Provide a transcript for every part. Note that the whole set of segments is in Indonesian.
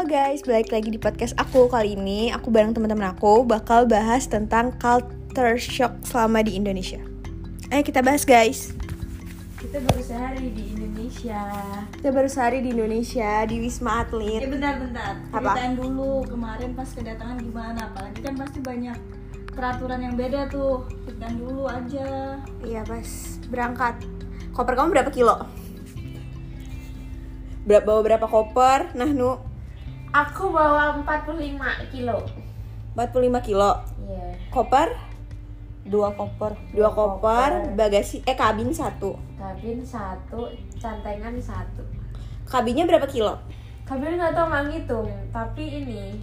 Halo guys, balik lagi di podcast aku Kali ini aku bareng teman-teman aku bakal bahas tentang culture shock selama di Indonesia Ayo kita bahas guys Kita baru sehari di Indonesia. Kita baru sehari di Indonesia, di Wisma Ya Atlet bentar-bentar. Apa? Ceritain dulu kemarin pas kedatangan gimana. Apalagi kan pasti banyak peraturan yang beda tuh. Ceritain dulu aja. Iya pas berangkat Koper kamu berapa kilo? Berapa, bawa berapa koper? Nah Nu, Aku bawa 45 kilo. 45 kilo Iya. Koper? Dua koper Dua koper, bagasi, eh kabin satu Kabin satu, cantengan satu. Kabinnya berapa kilo? Kabin nggak tahu nggak ngitung, tapi ini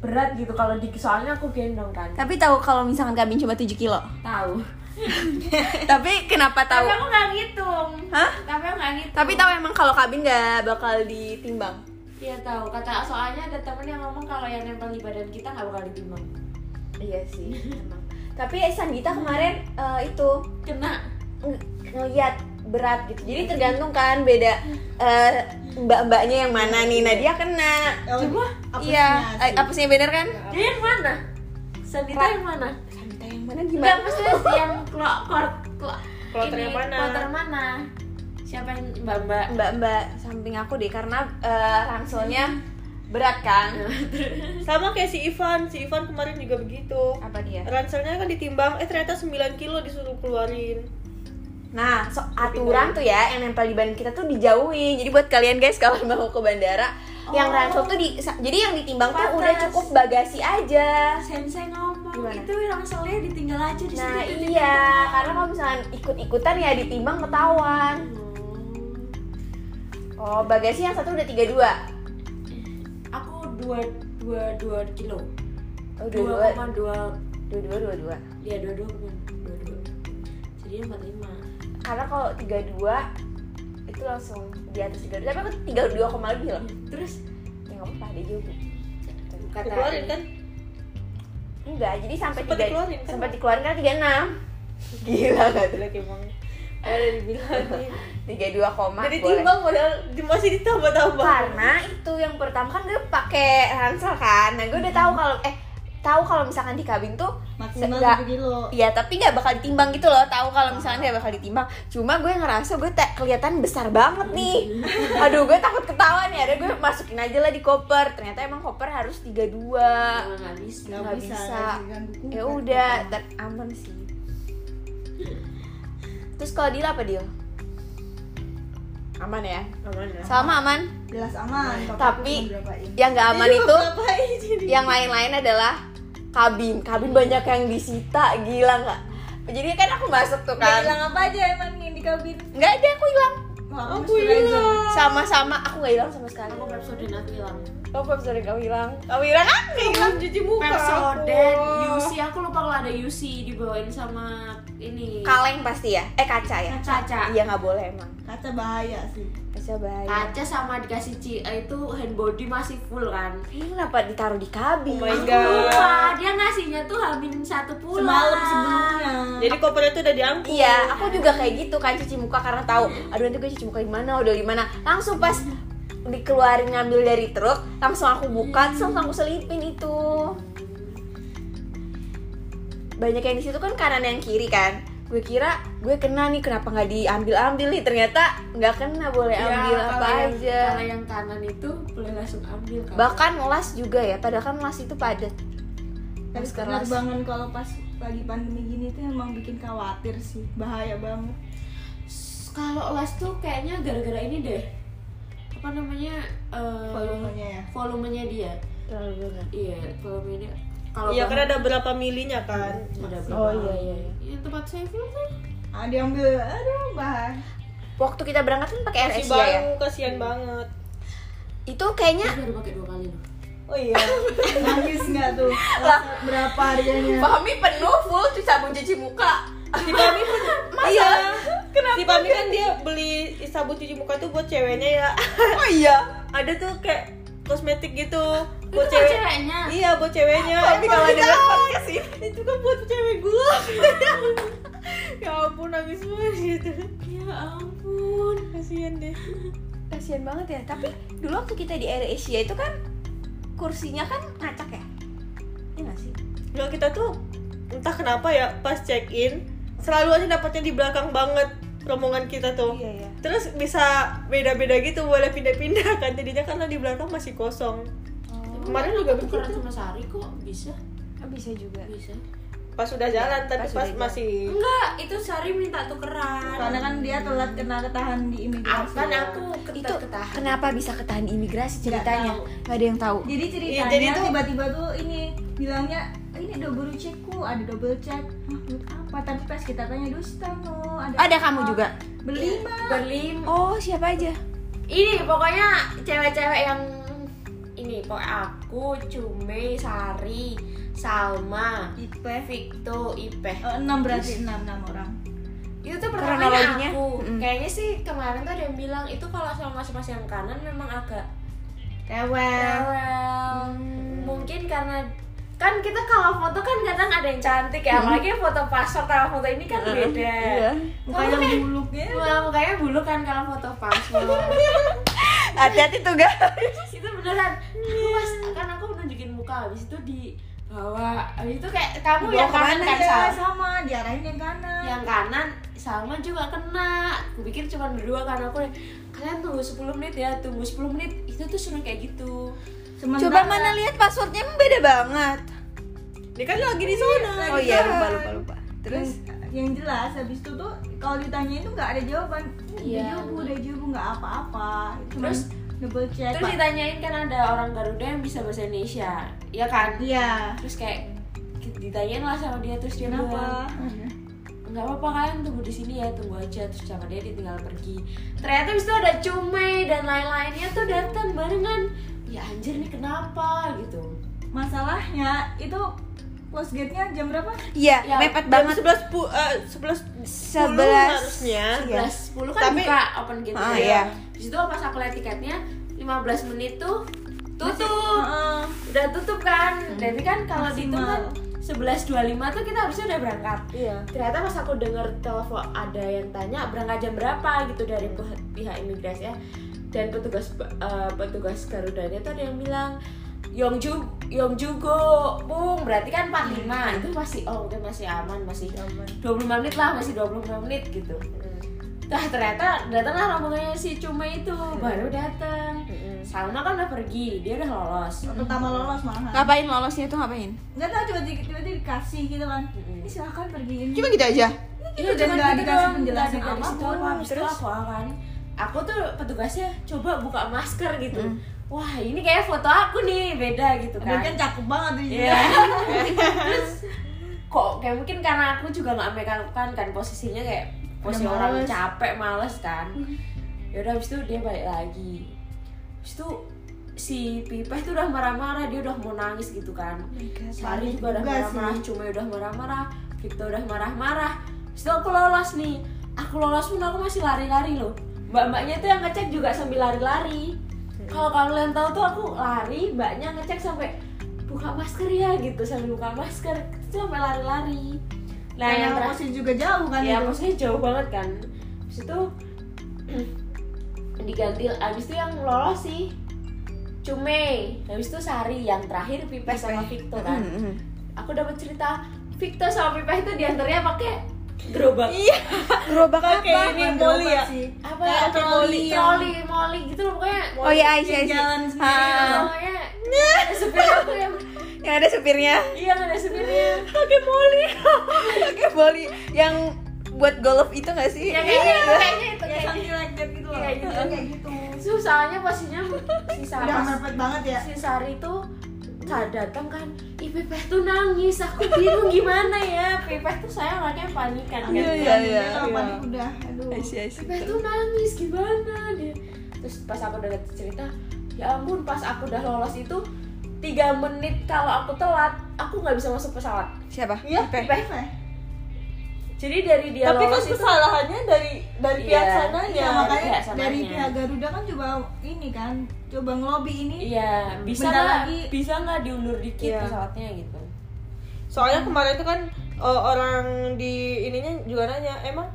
berat gitu kalau di soalnya aku gendong kan. Tapi tahu kalau misalkan kabin cuma 7 kilo Tahu. Tapi kenapa tahu? Tapi aku nggak ngitung. Hah? Tapi aku nggak ngitung. Tapi tahu emang kalau kabin nggak bakal ditimbang. Iya tahu. Kata soalnya ada temen yang ngomong kalau yang nempel di badan kita nggak bakal ditimbang. Iya sih, emang. Tapi eh, Sandita kemarin eh, itu Kena. ng- ngeliat berat gitu. Jadi tergantung kan beda eh, mbak-mbaknya yang mana nih. Nah dia kena. Coba. Iya, apesnya bener kan? Dia yang mana? Sandita Ra- yang mana? Sandita yang mana Enggak, gimana? maksudnya si yang klok klok klok Kloter yang mana? Kloter mana? Siapa yang mbak mbak? Mbak-mbak samping aku deh karena eh, ranselnya berat kan? Sama kayak si Ivan, si Ivan kemarin juga begitu. Apa dia? Ranselnya kan ditimbang, eh ternyata 9 kilo disuruh keluarin. Nah, so, aturan tuh ya yang nempel di badan kita tuh dijauhin. Jadi buat kalian guys kalau mau ke bandara, yang Oh. ransel tuh di jadi yang ditimbang tuh Pantas. udah cukup bagasi aja. Sensei ngomong Gimana? itu rangselnya ditinggal aja di Nah, situ. iya, karena kalau misalnya ikut-ikutan ya ditimbang ketahuan. Oh, bagasi yang satu udah 32. Aku dua dua dua kilo. Oh, Dua 22. koma dua. 22 22. Iya dua dua koma dua dua. Jadi empat lima. Karena kalau 32 itu langsung di atas 32. Tapi aku 32 koma lebih loh. Terus Ya nggak apa-apa, dia juga. kata Dikeluarin kan? Enggak, jadi sampai Sempat 3 dikeluarin kan? sempat dikeluarin kan 36. Gila gak tuh? Jelek Ada dibilangin. 32 koma Jadi timbang modal di- masih ditambah-tambah. karena itu yang pertama kan gue pakai ransel kan. Nah gue udah tahu kalau eh tahu kalau misalkan di kabin tuh Maksimal nggak- 7 kilo. Iya tapi nggak bakal ditimbang gitu loh. Tahu kalau misalkan nggak bakal ditimbang. Cuma gue ngerasa gue tak kelihatan besar banget nih. aduh gue takut ketahuan ya ada gue masukin aja lah di koper. Ternyata emang koper harus 32 Emang nggak bisa. Nggak bisa, ya udah dan aman sih terus kalau Dila apa Dil? Aman ya? Aman ya. sama aman? Jelas aman. Tapi- yang nggak aman itu yang lain-lain adalah kabin. Kabin banyak yang disita gila nggak? Jadi kan aku masuk tuh kan. hilang apa aja emang yang di kabin? nggak ada aku hilang. Aku hilang. sama-sama aku nggak hilang sama sekali. Aku Pepsodent aku hilang. Oh Pepsodent kamu hilang kamu hilang kan Hilang cuci muka Pepsodent, aku. UC aku lupa kalau ada UC dibawain sama ini kaleng pasti ya eh kaca ya kaca. iya nggak boleh emang Kaca bahaya sih. kaca bahaya Kaca sama dikasih ci eh, itu hand body masih full kan. ini kenapa ditaruh di kabin Oh my Aku God. lupa, dia ngasihnya tuh hamin satu pulang. Semalam sebelumnya. Jadi kopernya tuh udah diangkut. Iya, aku juga kayak gitu kan cuci muka karena tahu, aduh nanti gue cuci muka di mana, udah di mana. Langsung pas dikeluarin ngambil dari truk, langsung aku buka, terus langsung aku selipin itu. Banyak yang di situ kan kanan yang kiri kan. Gue kira gue kena nih, kenapa nggak diambil-ambil nih? Ternyata nggak kena, boleh Ya, ambil apa yang- aja. Kalau yang kanan itu boleh langsung ambil kan. Bahkan las juga ya, padahal kan las itu padat. Tapi las. penerbangan kalau pas lagi pandemi gini tuh emang bikin khawatir sih. Bahaya banget. Kalau las tuh kayaknya gara-gara ini deh. Apa namanya? eh, Volumenya ya. volumenya dia. Terlalu banget. Iya, volumenya dia. Kalau Iya bahan- karena ada berapa milinya kan. ada Oh berapa? iya iya. iya. Yang tempat saya full kan? Ah, diambil, aduh bahaya. Waktu kita berangkat kan pakai Asia ya. kasihan banget. Itu kayaknya baru pakai dua kali loh. Oh iya. Nangis nggak tuh? Berapa harganya? Fahmi penuh full cuci sabun cuci muka. Si Pami kan iya. Si Pami kan dia beli sabun cuci muka tuh buat ceweknya ya. Oh iya. Ada tuh kayak kosmetik gitu Itu buat kan cewek. ceweknya. Iya, buat ceweknya. Tapi kalau dengar podcast ini itu kan buat cewek gua. ya ampun nangis banget gitu. Ya ampun. Kasihan deh. Eh, kasihan banget ya tapi dulu waktu kita di Air Asia itu kan kursinya kan ngacak ya iya nggak sih Kalau kita tuh entah kenapa ya pas check in selalu aja dapatnya di belakang banget rombongan kita tuh. iya iya. Terus bisa beda-beda gitu boleh pindah-pindah kan. Jadinya karena di belakang masih kosong. Kemarin juga tukeran begitu. sama Sari kok bisa? Oh, bisa juga. Bisa. Pas sudah jalan tapi pas pas, masih enggak itu Sari minta tukeran. Soalnya kan dia telat kena ketahan di imigrasi. kan aku itu ketahan. kenapa bisa ketahan imigrasi ceritanya? nggak ada yang tahu. Jadi ceritanya Iya, jadi tuh- tiba-tiba tuh ini bilangnya ini double checkku, ada double check. Hah, apa? Tapi pas kita tanya Dustano, ada ada apa?" kamu juga Berlima. berlim oh siapa aja ini pokoknya cewek-cewek yang ini pokoknya aku Cume Sari Salma Ipe. Victo Ipeh Oh, enam berarti enam enam orang. itu tuh pertamanya Kronologinya? aku Mm-mm. kayaknya sih kemarin tuh ada yang bilang itu kalau sama mas-mas yang kanan memang agak Rewel. rewel mungkin karena kan kita kalau foto kan kadang ada yang cantik ya apalagi foto paspor sama foto ini kan beda. iya. Mukanya buluknya. Wah, mukanya bulu kan kalau foto paspor hati-hati tuh guys. Itu beneran. Aku pas kan aku nunjukin muka habis itu di bawah habis itu kayak kamu Dibawa yang kanan kan Iya, Sal? Sama diarahin yang kanan. yang kanan Salma juga kena. Aku pikir cuma berdua karena aku kalian tunggu 10 menit ya tunggu 10 menit. Itu tuh suruh kayak gitu Sementara- coba mana lihat passwordnya emang beda banget. Dia kan lagi di zona. Lagi oh iya lupa lupa lupa. Terus yang, yang jelas habis itu tuh kalau ditanya itu nggak ada jawaban. Iya. udah jobu nggak apa-apa. Terus- double check terus ditanyain kan ada orang Garuda yang bisa bahasa Indonesia. Ya kan? Iya. Terus kayak ditanyain lah sama dia terus dia bilang kenapa nggak apa-apa kalian tunggu di sini ya tunggu aja. Terus sama dia ditinggal pergi. Ternyata abis itu ada Cume dan lain-lainnya tuh datang barengan ya anjir nih kenapa gitu masalahnya itu close gate-nya jam berapa iya Ya, mepet Jam banget 11 pu, eh, 11 Sebelas. harusnya. Iya. 11 10 kan Tapi- buka open gate Ah, ya. iya. Di situ pas aku lihat tiketnya 15 menit tuh tutup. Heeh. Udah tutup kan. Jadi kan kalau Maksimal. dihitung kan 11.25 tuh kita harusnya udah berangkat. Iya. Ternyata pas aku denger telepon ada yang tanya berangkat jam berapa gitu dari pihak imigrasi ya. Dan petugas eh, petugas Garudanya tuh ada yang bilang Yongju Yongjugo Bung. Berarti kan 45 itu masih oh udah masih aman masih 25 menit lah masih 25 menit gitu. Nah ternyata datanglah rombongannya si Cuma itu baru datang. Salma kan udah pergi, dia udah lolos. pertama lolos malahan ngapain lolosnya tuh ngapain? Nggak tahu coba tiba-tiba dikasih gitu kan. Ini silakan pergiin cuma gitu aja? Iya dan cuma nggak gitu dikasih penjelasan nggak dikasih tahu. Habis itu Terus? aku kan, aku tuh petugasnya coba buka masker gitu. Hmm. Wah ini kayak foto aku nih beda gitu Dan kan. kan cakep banget tuh Iya. Terus kok kayak mungkin karena aku juga nggak make up kan kan posisinya kayak posisi Udah orang males. capek males kan. Ya udah habis itu dia balik lagi. Habis itu si Pipeh tuh udah marah-marah, dia udah mau nangis gitu kan. Sari juga udah marah-marah. Cuma udah marah-marah, Victor udah marah-marah. Habis itu aku lolos nih. Aku lolos pun aku masih lari-lari loh. Mbak-mbaknya tuh yang ngecek juga sambil lari-lari. Kalau kalian tahu tuh aku lari, mbaknya ngecek sampai buka masker ya gitu sambil buka masker itu sampai lari-lari. Nah yang karena posisi juga jauh kan ya itu. maksudnya jauh banget kan habis itu diganti habis itu yang lolos sih Cume habis itu Sari yang terakhir Pipeh sama Victor kan Hmm, hmm. aku dapat cerita Victor sama Pipeh itu di antaranya pakai gerobak. Iya. Gerobak apa? Kayak ini gerobak ya. sih. apa? Ya troli yang- troli moli gitu loh pokoknya. Oh iya iya iya jalan sendiri. Ah, pokoknya ada supir aku yang yang ada supirnya. Iya ada supirnya. Pakai moli pakai moli yang buat golf itu gak sih? Ya kayaknya Iya. kayaknya itu kayak kayak something like that gitu loh. Kayak gitu. kayak gitu. Susahnya posisinya si udah Sari mepet banget ya. si Sari tuh saat datang kan. Ih Pipeh tuh nangis. Aku bingung gimana ya. Pipeh tuh saya anaknya panikan kan. Iya, iya, iya. Panik udah aduh. Pipeh tuh nangis. Gimana dia? Terus pas aku udah cerita ya ampun pas aku udah lolos itu tiga menit kalau aku telat aku nggak bisa masuk pesawat. Siapa? Iya. Pipeh. Jadi dari dia Tapi kan lolos itu kesalahannya dari dari pihak Iya. sananya. Iya, makanya pihak sananya. dari pihak Garuda kan coba ini kan coba ngelobi ini iya bisa Bentar nggak lagi. bisa nggak diundur dikit Iya. pesawatnya gitu Soalnya kemarin itu kan uh, orang di ininya juga nanya, emang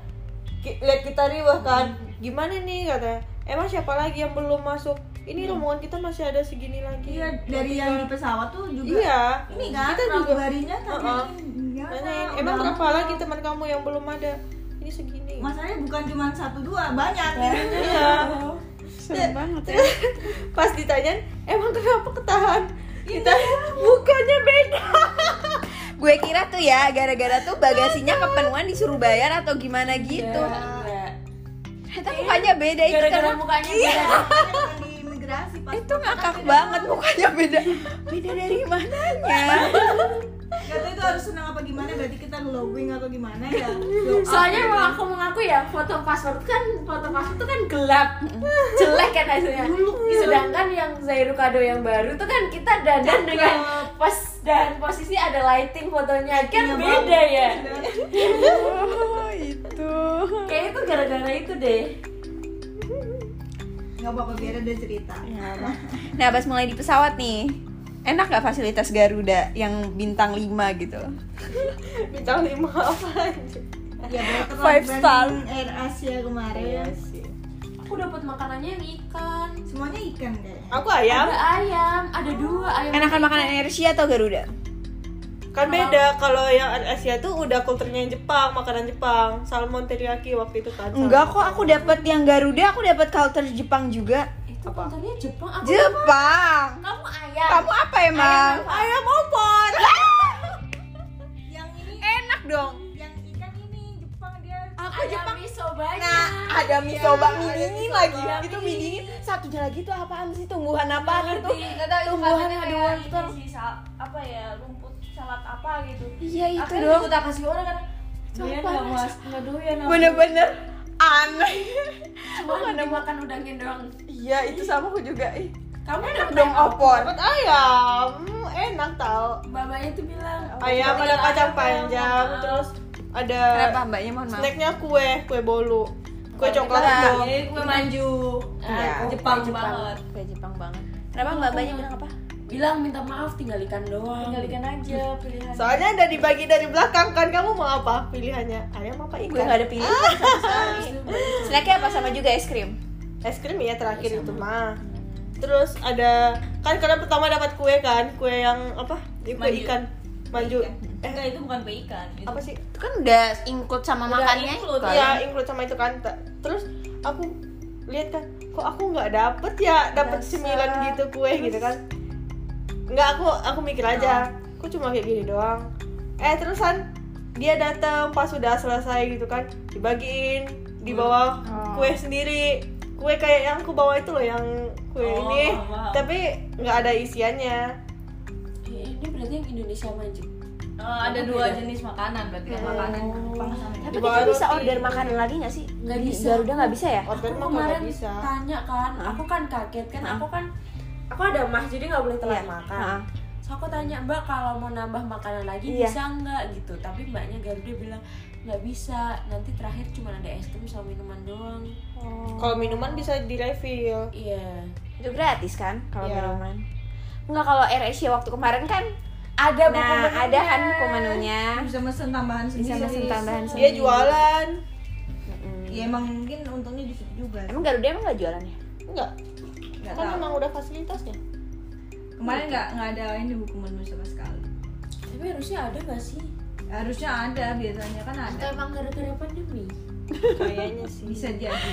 ki- lihat kita riwah kan, gimana nih kata emang siapa lagi yang belum masuk ini rombongan kita masih ada segini lagi Iya, dari yang di pesawat tuh juga iya ini kan kita juga pramugarinya Uh-uh. tanyain ya, nanyain udah emang berapa lagi teman kamu yang belum ada ini segini masalahnya bukan cuma satu dua banyak gitu. iya Serem banget ya. pas ditanyain emang kenapa ketahan kita bukannya beda Gue kira tuh ya gara-gara tuh bagasinya kepenuhan disuruh bayar atau gimana gitu. Enggak. Ternyata mukanya beda itu Gara-gara karena mukanya Iya. beda. Bukan di imigrasi pas itu ngakak banget mukanya beda. Beda dari mananya? Gak itu harus senang apa gimana berarti kita glowing atau gimana ya Soalnya gitu. mau aku mengaku ya foto paspor kan foto paspor itu kan gelap, jelek kan hasilnya. Sedangkan yang Zairu kado yang baru tuh kan kita dandan dengan pas dan posisi ada lighting fotonya kan Lightingnya beda ya. Oh, itu. Kayak itu gara-gara itu deh. nggak apa-apa biar ada cerita Nah, pas mulai di pesawat nih, enak gak fasilitas Garuda yang bintang 5 gitu? bintang lima apa aja ya Five star. Air Asia kemarin Iya sih Aku dapat makanannya yang ikan. semuanya ikan kayaknya aku ayam Ada ayam, ada dua ayam. Enakan makanan Asia atau Garuda? kan beda kalau yang Asia tuh udah kulturnya yang Jepang makanan Jepang salmon teriyaki waktu itu kan Enggak kok, aku dapat yang Garuda, aku dapat culture Jepang juga. Itu kontennya Jepang. Aku Jepang. kamu ayam. Kamu apa emang? ayam opor yang ini Enak dong. yang ikan ini Jepang dia Aku Ada Jepang. miso banyak. Nah, ada misoba Iya, mie dingin lagi. Iya, Itu mie dingin. Satunya lagi tuh apaan sih? Tumbuhan apaan itu? Itu Tumbuhan ada sal- apa ya rumput salad apa gitu. Iya itu Akhirnya dong. juga tak kasih orang kan. Doyan nggak mas, nggak doyan. aku. Bener-bener aneh. Cuma dimakan udangnya doang. Iya, itu sama aku juga. Ih, Kamu enak dong opor. dapat ayam enak tau Babanya tuh bilang ayam ada kacang panjang terus ada Kenapa mbaknya mohon maaf? snacknya kue kue bolu kue coklat Iya. kue manju Iya. Ah, Jepang, Jepang. banget Kue Jepang banget. Kenapa mbak-mbaknya bilang apa? Bilang minta maaf tinggal ikan doang. Tinggal ikan aja pilihan. soalnya ada dibagi dari belakang kan kamu mau apa pilihannya ayam apa Gue ikan gak ada pilihan sama sekali. Snacknya apa sama juga es krim? es krim ya terakhir itu mah terus ada kan karena pertama dapat kue kan kue yang apa kue Manju. ikan manju eh enggak itu bukan kue ikan itu apa sih Itu kan udah include sama Udah makannya. include, kan? Iya, include sama itu kan. Terus aku lihat kan, kok aku nggak dapet ya, dapet sembilan gitu kue gitu kan. Nggak aku aku mikir aja, kok cuma kayak gini doang. Eh terusan dia datang pas sudah selesai gitu kan, dibagiin di bawah Oh. kue sendiri. Kue kayak yang aku bawa itu loh yang kue Oh, ini, paham. tapi nggak ada isiannya. Eh, ini berarti yang Indonesia maju. Eh, ada dua jenis makanan berarti kan makanan Jepang sama Tapi kita bisa order makanan lagi gak sih? Nggak Di bisa. Garuda nggak bisa ya? Order Aku kemarin bisa. tanya kan, aku kan kaget kan, aku kan aku ada mah jadi nggak boleh telat Iya. makan. Heeh. So aku tanya mbak kalau mau nambah makanan lagi Iya. bisa nggak gitu, tapi mbaknya Garuda bilang nggak bisa, nanti terakhir cuma ada es krim sama minuman doang. Kalau minuman bisa di refill. Iya. Itu gratis kan kalau Iya. minuman? Enggak kalau AirAsia waktu kemarin kan Ada buku Nah, menunya. ada kan buku menunya. bisa mesen tambahan sendiri Bisa mesen tambahan Dia sendiri. jualan. Mm-mm. ya emang mungkin untungnya di situ juga Emang Garuda emang nggak jualan ya? Enggak, nggak kan tahu emang udah fasilitasnya. kemarin nggak nggak ada ini buku menu sama sekali Tapi harusnya ada nggak sih? harusnya ada biasanya kan ada Atau emang gara-gara pandemi? Kayaknya sih. bisa jadi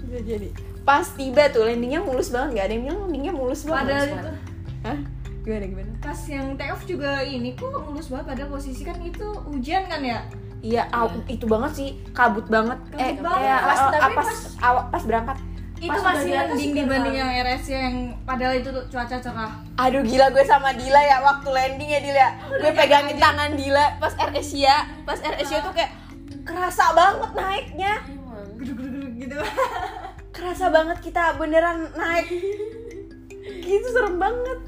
Bisa jadi. Pas tiba tuh landingnya mulus banget nggak ada yang bilang landingnya mulus banget. padahal Mulus itu. Hah? Gimana gimana? pas yang take off juga ini kok mulus banget padahal posisi kan itu hujan kan ya Iya, aw- itu banget sih, kabut banget. eh, Kabut banget. kayak Pas- eh, tapi pas awal pas berangkat. Itu Pas masih landing dibanding kan. yang RSC yang padahal itu tuh cuaca cerah Aduh gila gue sama Dila ya waktu landing ya Dila. Gue pegangin tangan Dila pas Air Asia, pas Air Asia tuh kayak kerasa banget naiknya. Gitu Kerasa banget kita beneran naik. Gitu serem banget.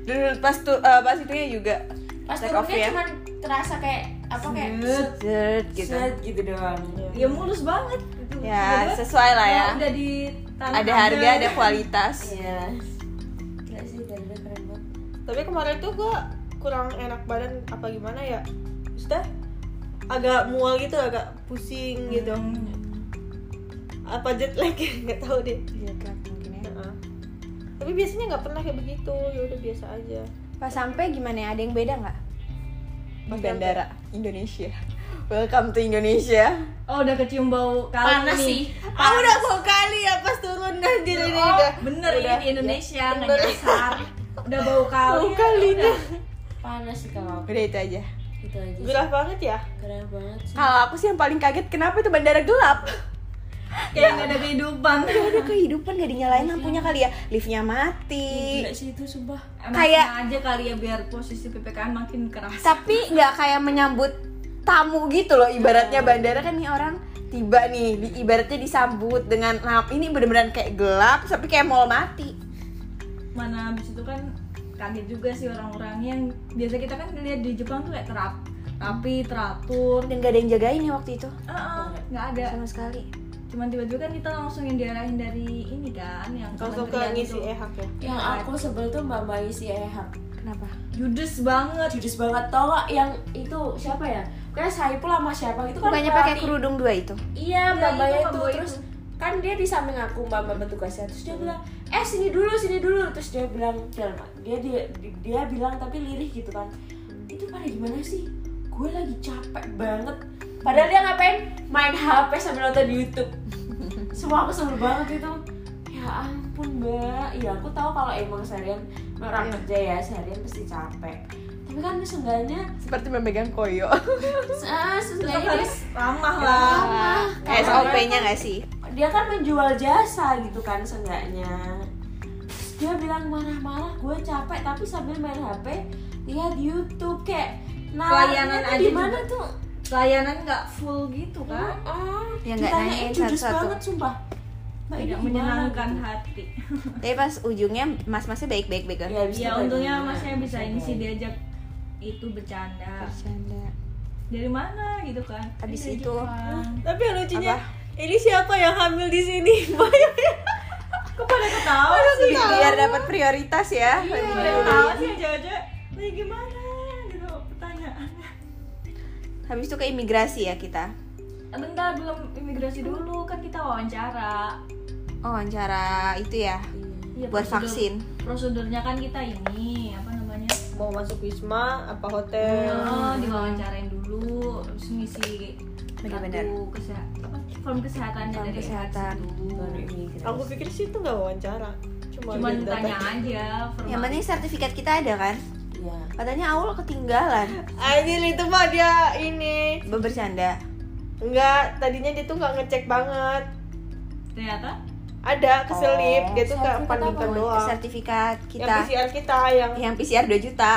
Dulu pas tuh eh, pas itunya juga Pas take off turunnya ya. cuma terasa kayak apa kayak Set. Set gitu. set gitu doang. ya mulus banget Ya, Padahal sesuai lah ya. udah di Ada harga, ada kualitas. Iya. Gila sih Garuda keren banget. Tapi kemarin tuh gua kurang enak badan apa gimana ya? Maksudnya agak mual gitu, agak pusing gitu. Hmm. Apa jet lag ya? Nggak tahu deh. Iya tapi biasanya nggak pernah kayak begitu ya udah biasa aja Pas sampai gimana ya? Ada yang beda nggak? Di Pas bandara Indonesia. Welcome to Indonesia. Oh udah kecium bau kali panas nih. sih ah udah mau kali ya pas turun dah di sini Oh, udah bener udah. ini di Indonesia nggak Bener. nyasar. Udah bau kali. Bau kali udah. dah. panas sih kalau Udah itu aja. itu aja sih. gerah banget ya gerah banget sih Kalau aku sih yang paling kaget kenapa itu bandara gelap? Kayak nggak ada kehidupan. Gak ada kehidupan gak dinyalain lampunya kali ya. Liftnya mati. gila sih itu sumpah Emang Kayak- aja kali ya biar posisi ppkm makin keras. Tapi nggak kayak menyambut tamu gitu loh. Ibaratnya bandara kan nih orang tiba nih, di, ibaratnya disambut dengan lamp. Ini bener-bener kayak gelap, tapi kayak mall mati. Mana habis itu kan kaget juga sih orang-orang yang biasa kita kan lihat di Jepang tuh kayak terap rapi teratur. Dan gak ada yang jagain ya waktu itu? Ah, ah, nggak ada. Sama sekali. cuman tiba-tiba kan kita langsung yang diarahin dari ini kan yang langsung ke ngisi ehak ya yang aku sebel tuh mbak mbak isi ehak Kenapa? judes banget. Judes banget. Tau gak yang itu siapa ya? Kayak Saipul sama siapa gitu kan Bukannya pakai kerudung dua itu? iya Iya, mbak mbak itu terus itu. kan dia di samping aku mbak mbak petugasnya. Terus dia bilang eh sini dulu sini dulu. Terus dia bilang dia dia dia, dia bilang tapi lirih gitu kan. Itu pada gimana sih? Gue lagi capek banget. Padahal dia ngapain? Main HP sambil nonton YouTube. Semua aku sebel banget itu. Ya ampun mbak ya aku tahu kalau emang seharian orang Iya. kerja ya seharian pasti capek tapi kan seenggaknya Seperti memegang koyo. ah, seenggaknya harus ramah lah Kayak SOP-nya gak sih? dia kan menjual jasa gitu kan seenggaknya Terus dia bilang marah-marah gue capek tapi sambil main HP lihat YouTube kayak Pelayanan nalarnya tuh aja di mana juga. tuh pelayanan nggak full gitu kan oh, Ya, nggak nanyain judes satu-satu. banget sumpah tidak menyenangkan gitu? hati Tapi pas ujungnya mas-masnya baik-baik kan? ya, habis ya itu untungnya masnya bisa ini sih diajak itu bercanda Bercanda. dari mana gitu kan Habis Dari itu. Jepang. tapi yang lucunya Apa? ini siapa yang hamil di sini banyak kok pada ketawa sih Bi- Biar dapat prioritas ya. Iya, pada ketawa sih cewek-cewek lagi gimana gitu pertanyaannya Habis itu ke imigrasi ya kita. bentar belum imigrasi dulu kan kita wawancara Oh, wawancara itu ya. Iya, Buat prosedur- vaksin. prosedurnya kan kita ini apa namanya mau masuk wisma apa hotel oh diwawancarain dulu terus ngisi Benar-benar. apa form kesehatannya Form dari kesehatan. dulu aku pikir sih itu nggak wawancara cuma cuman tanya aja formal. Yang penting sertifikat kita ada kan? Iya. Katanya Aul ketinggalan. Anjir itu mah dia ini Bercanda. Enggak, tadinya dia tuh nggak ngecek banget ternyata Ada keselip, Oh, dia tuh paninkan apa? doang. Sertifikat Yang kita PCR kita yang yang PCR 2 juta.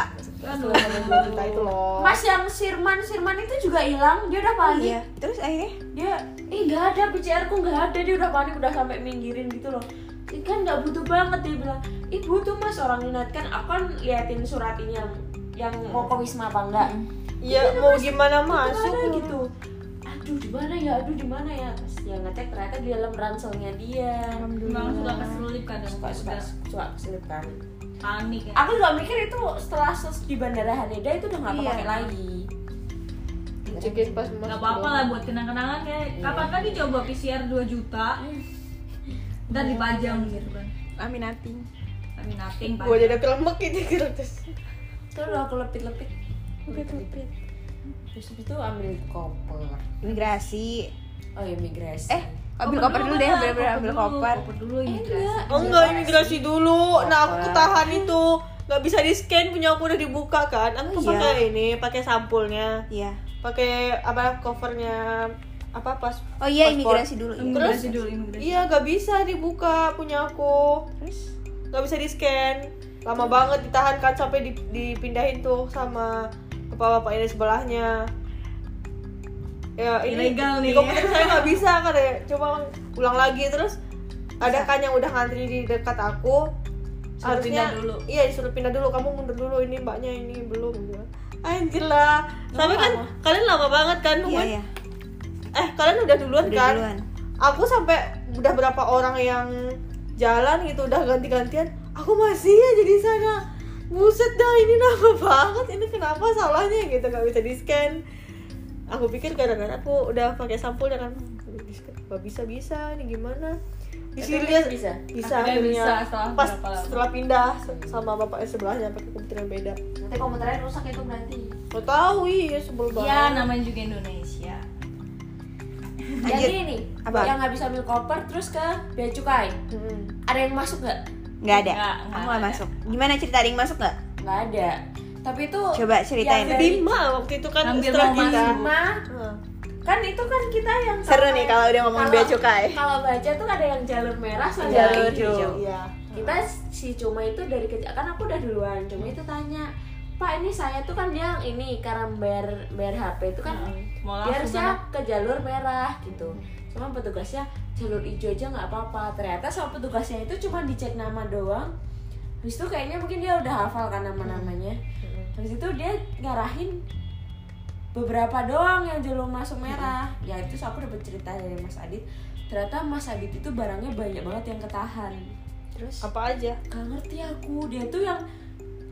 itu loh. Mas yang Sirman Sirman itu juga hilang. Dia udah panik Iya. Terus akhirnya? Dia ih nggak ada. PCR ku nggak ada. Dia udah panik udah sampai minggirin gitu loh. Kan nggak butuh banget dia bilang. Ih butuh mas. Orang minat kan aku kan liatin surat ini yang yang mau ke wisma apa enggak Iya mau gimana Gimana masuk gitu aduh di mana ya? Aduh di mana ya? Pas dia ngecek ternyata di dalam ranselnya dia. Memang suka keselip kadang suka suka suka. keselip kan. Panik ya. Aku juga mikir itu setelah ses- di bandara Haneda itu udah nggak Iya. kepake lagi. Cekin pas nggak apa-apa lah buat kenang-kenangan ya kapan kan dicoba PCR 2 juta. Dan dipajang gitu kan. Laminating. tapi nothing gue jadi kelemek gitu gitu. Terus terus udah aku lepit-lepit. Lepit-lepit terus habis itu ambil koper. Imigrasi. oh imigrasi. Eh, ambil koper dulu deh, bener-bener ambil koper. koper. dulu imigrasi. oh enggak imigrasi dulu. Nah aku ketahan itu. Nggak bisa di scan punya aku udah dibuka kan. Aku Oh, iya. pakai ini pakai sampulnya. Iya. pakai apa covernya apa pas Oh iya, imigrasi dulu. imigrasi dulu imigrasi. iya nggak bisa dibuka punya aku. Terus? Nggak bisa di scan lama banget ditahan kan sampai di- dipindahin tuh sama bapak-bapak ini sebelahnya. Ya ini Ilegal di nih. komputer saya nggak bisa kan ya coba ulang lagi terus ada kan yang udah ngantri di dekat aku. Suruh pindah dulu. iya disuruh pindah dulu. Kamu mundur dulu ini mbaknya ini belum. Anjir lah. Sampai kan kalian lama banget kan iya nungguin ya. eh kalian udah duluan Udah kan? duluan. aku sampai udah berapa orang yang jalan gitu udah ganti-gantian aku masih aja di sana buset dah ini lama banget. Ini kenapa salahnya gitu? Nggak bisa di scan aku pikir gara-gara aku udah pakai sampul ya kan scan nggak bisa bisa nih gimana? Di Tapi sini dia bisa? bisa Akhirnya. bisa setelah pas setelah pindah sama bapaknya sebelahnya pakai komputer yang beda. Nanti komputernya rusak itu berarti. Gak tahu iya sebel banget. ya namanya juga Indonesia. Jadi ini Apa? yang nggak bisa ambil koper terus ke bea cukai. Mm-mm. ada yang masuk nggak nggak ada? Nggak, aku nggak ada. masuk. Gimana cerita? Ada yang masuk nggak? Nggak ada. Tapi itu Coba ceritain. yang dari Bima waktu itu kan setelah kita. Bima. Heeh. kan itu kan kita yang seru nih kalau udah ngomongin kalau- bea cukai. kalau baca tuh ada yang jalur merah sama Jalur jalur hijau. hijau. Iya. Kita si cuma itu dari kecil kan aku udah duluan. Cuma itu tanya pak ini saya tuh kan dia ini karena bayar bayar HP itu kan mau dia harusnya ke jalur merah gitu cuma petugasnya jalur hijau aja nggak apa-apa. Ternyata sama petugasnya itu cuma dicek nama doang. Habis itu kayaknya mungkin dia udah hafal kan nama-namanya Habis itu dia ngarahin beberapa doang yang jalur masuk merah. Ya itu aku dapat cerita dari Mas Adit. Ternyata Mas Adit itu barangnya banyak banget yang ketahan. Terus? Apa aja? Gak ngerti aku. Dia tuh yang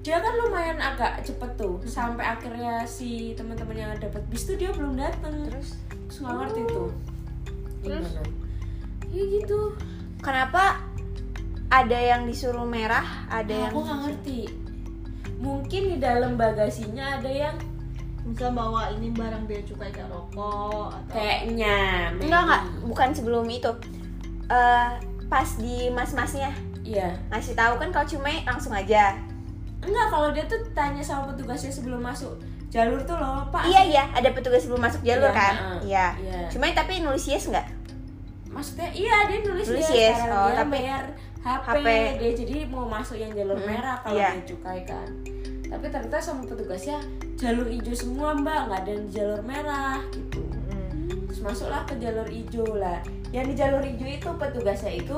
dia kan lumayan agak cepet tuh. Sampai akhirnya si teman-teman yang dapat bis tuh dia belum dateng. Terus? Terus nggak ngerti tuh Terus? ya gitu. Kenapa ada yang disuruh merah ada yang aku nggak ngerti. Mungkin di dalam bagasinya ada yang misal bawa ini barang bea cukai kayak rokok atau kayaknya enggak enggak. Bukan sebelum itu. Eh pas di mas-masnya. Iya. Ngasih tahu kan kalau cuma langsung aja. Enggak kalau dia tuh tanya sama petugasnya sebelum masuk jalur tuh loh pak. Iya iya ada petugas sebelum masuk jalur Iya, kan? heeh. iya. Iya. cuma tapi nulis yes nggak? Maksudnya iya dia nulis, Nulis yes, sekarang oh, dia tapi- bayar HP, HP. dia jadi mau masuk yang jalur Mm-mm, merah kalau iya. dia cukai kan. Tapi ternyata sama petugasnya jalur hijau semua mbak. Nggak ada yang di jalur merah gitu. Terus masuklah ke jalur hijau lah. Yang di jalur hijau itu petugasnya itu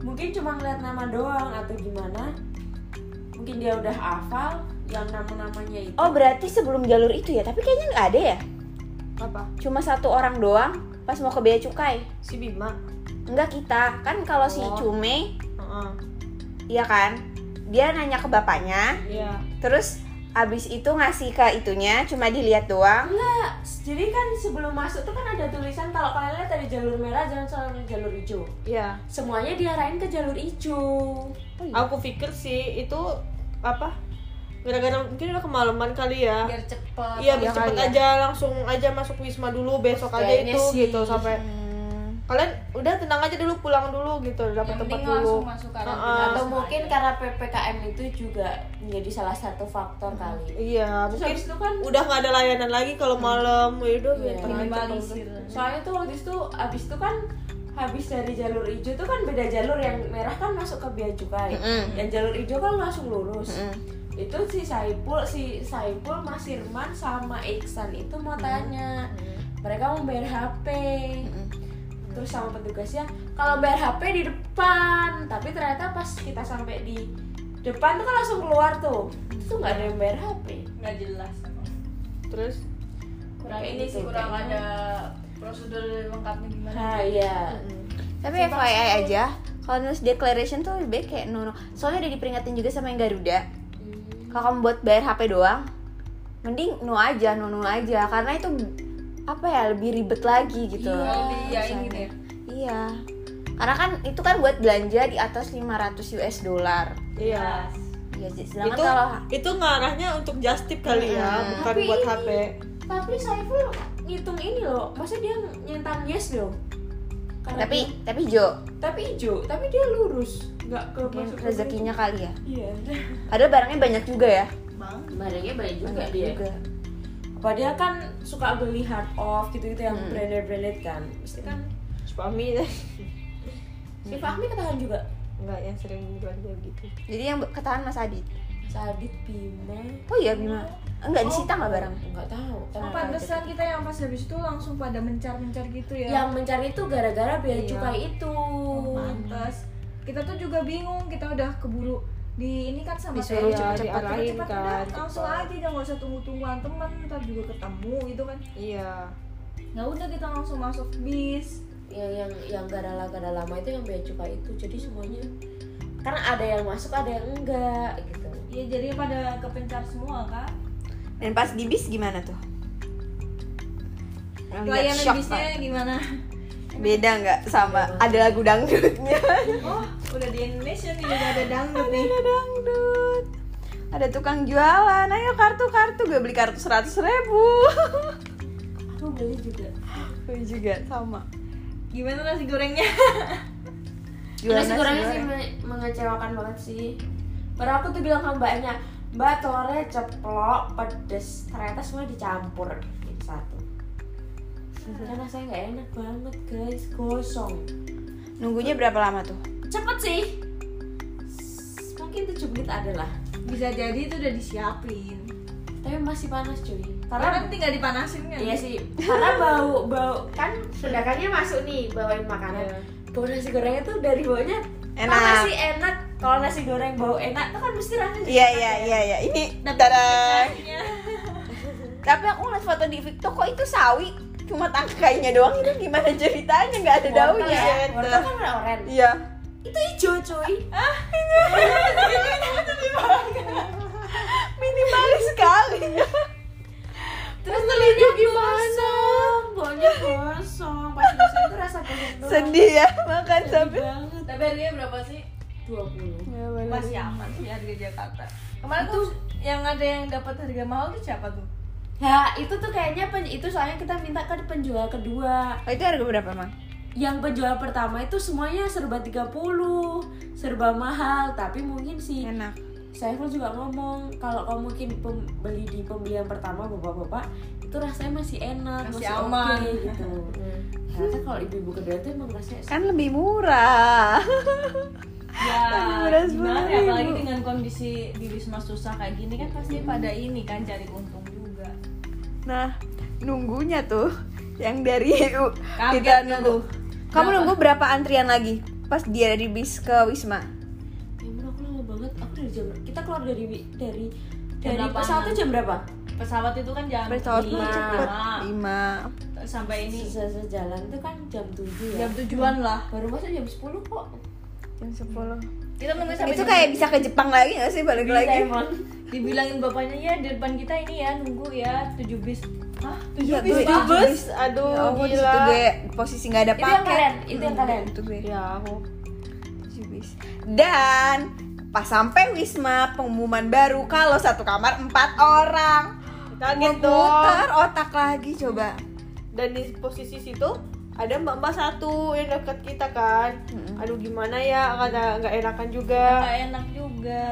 mungkin cuma ngeliat nama doang atau gimana mungkin dia udah hafal yang nama-namanya itu. Oh berarti sebelum jalur itu ya? Tapi kayaknya nggak ada ya? Apa? Cuma satu orang doang pas mau ke bea cukai? Si Bima. Enggak kita. Kan kalau si Oh. Cume Heeh. iya kan? Dia nanya ke bapaknya. Iya. Terus abis itu ngasih ke itunya cuma dilihat doang. Enggak, jadi kan sebelum masuk tuh kan ada tulisan kalau kalian lihat dari jalur merah jangan selalu jalur hijau. iya. Semuanya diarahin ke jalur hijau. aku pikir sih itu apa gara-gara mungkin udah kemalaman kali ya biar cepet iya Ya biar cepet kali ya. aja langsung aja masuk wisma dulu besok aja Kayaknya itu sih. gitu sampai Hmm, kalian udah tenang aja dulu pulang dulu gitu dapat tempat dulu langsung masuk karantina Heeh. Atau mungkin aja. karena PPKM itu juga menjadi salah satu faktor kali. iya Terus mungkin itu kan udah nggak ada layanan lagi kalau malam ya udah biar Iya. aja minimalisir soalnya tuh waktu itu habis itu kan habis dari jalur hijau tuh kan beda jalur yang merah kan masuk ke bea cukai. Mm-mm. Yang jalur hijau kan langsung lurus. mm-mm. Itu si Saipul, si Saipul, Mas Irman sama Iksan itu mau tanya. Mereka mau bayar HP. Mm-mm. terus sama petugasnya kalau bayar HP di depan tapi ternyata pas kita sampai di depan tuh kan langsung keluar tuh itu tuh nggak ada yang bayar HP nggak jelas terus kurang ini gitu, sih kurang ada prosedur lengkapnya gimana? Nah iya. Tapi Simpang FYI aja kalau nulis declaration tuh lebih baik kayak no, no. soalnya udah diperingatin juga sama yang Garuda. Kalau kamu buat bayar HP doang mending no aja no no aja. Karena itu apa ya lebih ribet lagi gitu. Iya, lebih ya urusannya. gitu ya. Iya. Karena kan itu kan buat belanja di atas 500 US dollar. Iya. Iya, jadi sedangkan itu kalau itu ngarahnya untuk just tip kali ya Mm-mm. bukan Tapi buat ini- HP tapi Saiful ngitung ini loh. Masa dia nyentang yes loh Karena tapi dia- tapi Jo. Tapi hijau tapi dia lurus. Nggak ke rezekinya kali ya? Iya. Padahal barangnya banyak juga ya. Bang barangnya banyak juga banyak dia. juga. Apa dia kan suka beli hard off gitu gitu yang Hmm. branded branded kan. Mesti kan Spami. Deh si Fahmi ketahuan juga? Enggak yang sering jual gitu. Jadi yang ketahan Mas Adit? Sadit Bima. Oh iya Bima enggak disita nggak barang nggak tahu. Oh, pantesan kita yang pas habis itu langsung pada mencar-mencar gitu ya. yang mencari itu gara-gara bea Iya. cukai itu. Oh, pantes. Kita tuh juga bingung, kita udah keburu di ini kan sama Disuruh kayak cepet-cepet diarahin udah, kan, langsung aja jangan usah tunggu-tungguan teman ntar juga ketemu gitu kan. Iya. Ya udah kita langsung masuk bis. Yang yang yang gara gara lama itu yang bea cukai itu. Jadi semuanya karena ada yang masuk ada yang enggak gitu. Ya jadi pada kepencar semua kan dan pas di bis gimana tuh shock, bisnya Pak. gimana Beda nggak sama ada lagu dangdutnya. oh udah di Indonesia nih udah ada dangdut nih ada dangdut. Ada tukang jualan. Ayo kartu-kartu gue beli kartu seratus ribu. Aku beli juga. Gue juga sama. gimana nasi gorengnya Jual nasi gorengnya sih me- mengecewakan banget sih. Padahal aku tuh bilang ke mbaknya, Mbak telurnya ceplok, pedes, ternyata semua dicampur jadi satu. Karena saya nggak enak banget guys, gosong. Nunggunya berapa lama tuh? Cepet sih. Mungkin 7 menit adalah. bisa jadi itu udah disiapin Tapi masih panas cuy. karena kan tinggal dipanasin kan Iya sih, karena bau bau kan pedagangannya masuk nih bawain makanan. Iya. Bau nasi gorengnya tuh dari baunya Enak. Enak sih enak. Kalau nasi goreng bau enak tuh kan mesti rasanya Iya iya ya. iya iya. Ini ceritanya. Tapi aku ngeliat foto di TikTok kok itu sawi cuma tangkainya doang itu gimana ceritanya nggak ada daunnya. ya. Wortel kan warna oranye. Iya. Itu hijau cuy. Minimalis sekali. Terus telurnya gosong, baunya gosong. Pas gosong itu rasa gosong doang. Sedih ya makan Sedih sampai. banget. tapi harganya berapa sih 20. Ya, bener. masih aman sih harga Jakarta kemarin tuh yang ada yang dapat harga mahal tuh siapa tuh Ya, itu tuh kayaknya pen- itu soalnya kita minta ke penjual kedua. Oh, itu harga berapa emang? Yang penjual pertama itu semuanya serba 30, serba mahal, tapi mungkin sih Enak. Saiful juga ngomong kalau kamu mungkin pem- beli di pembelian pertama bapak-bapak itu rasanya masih enak, Masih masih, aman. oke gitu. Ternyata kalau ibu-ibu kedua tuh emang rasanya Kan lebih murah. ya murah gimana ya apalagi dengan kondisi di wisma susah kayak gini kan pasti pada ini kan cari untung juga Nah, nunggunya tuh yang dari Kaget kita nunggu. tuh? Kamu Berapa? nunggu berapa antrian lagi? Pas dia dari bis ke Wisma. Kita keluar dari dari dari pesawat tuh jam berapa? pesawat itu kan jam Pesawat lima. cepet. lima. Sampai ini Selesai jalan itu kan jam 7 ya. jam tujuan lah Baru masuk jam 10 kok. Jam 10. kita nunggu sampai Itu kayak bisa ke Jepang lagi gak sih balik Bisa lagi? emang. dibilangin bapaknya ya di depan kita ini ya nunggu ya tujuh bis Hah? tujuh Iya, bis juga. bus aduh Ya Allah, di gila situ gue posisi nggak ada Itu yang paket. kalian, itu yang Hmm, kalian. Itu gue. ya aku Tujuh bis. Dan pas sampai Wisma pengumuman baru kalau satu kamar empat orang. kaget dong Muter otak lagi coba. dan di posisi situ ada mbak-mbak satu yang deket kita kan Mm-mm. aduh gimana ya kata nggak enakan juga nggak enak juga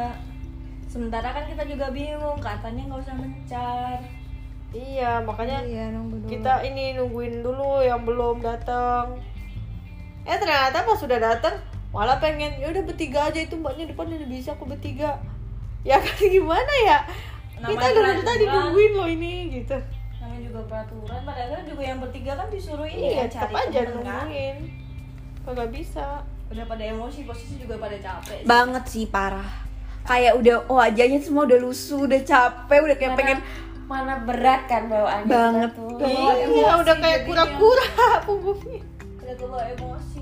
sementara kan kita juga bingung katanya nggak usah mencar iya makanya Iya nunggu dulu. kita ini nungguin dulu yang belum datang eh ternyata pas sudah datang malah pengen ya udah bertiga aja itu mbaknya depan udah bisa aku bertiga. Ya kan gimana ya? Kita Namanya dari tadi nungguin loh ini gitu. Namanya juga peraturan padahal kan juga yang bertiga kan disuruh ini iya kan tetap cari aja temen kan? nungguin. Kagak bisa. Udah pada emosi posisi juga pada capek banget sih parah. Kayak udah wajahnya semua udah lusuh, udah capek, udah kayak Mana- pengen mana berat kan bawaannya Banget. kita tuh. Iya emosi, udah kayak kura-kura punggungnya. Udah kebawa emosi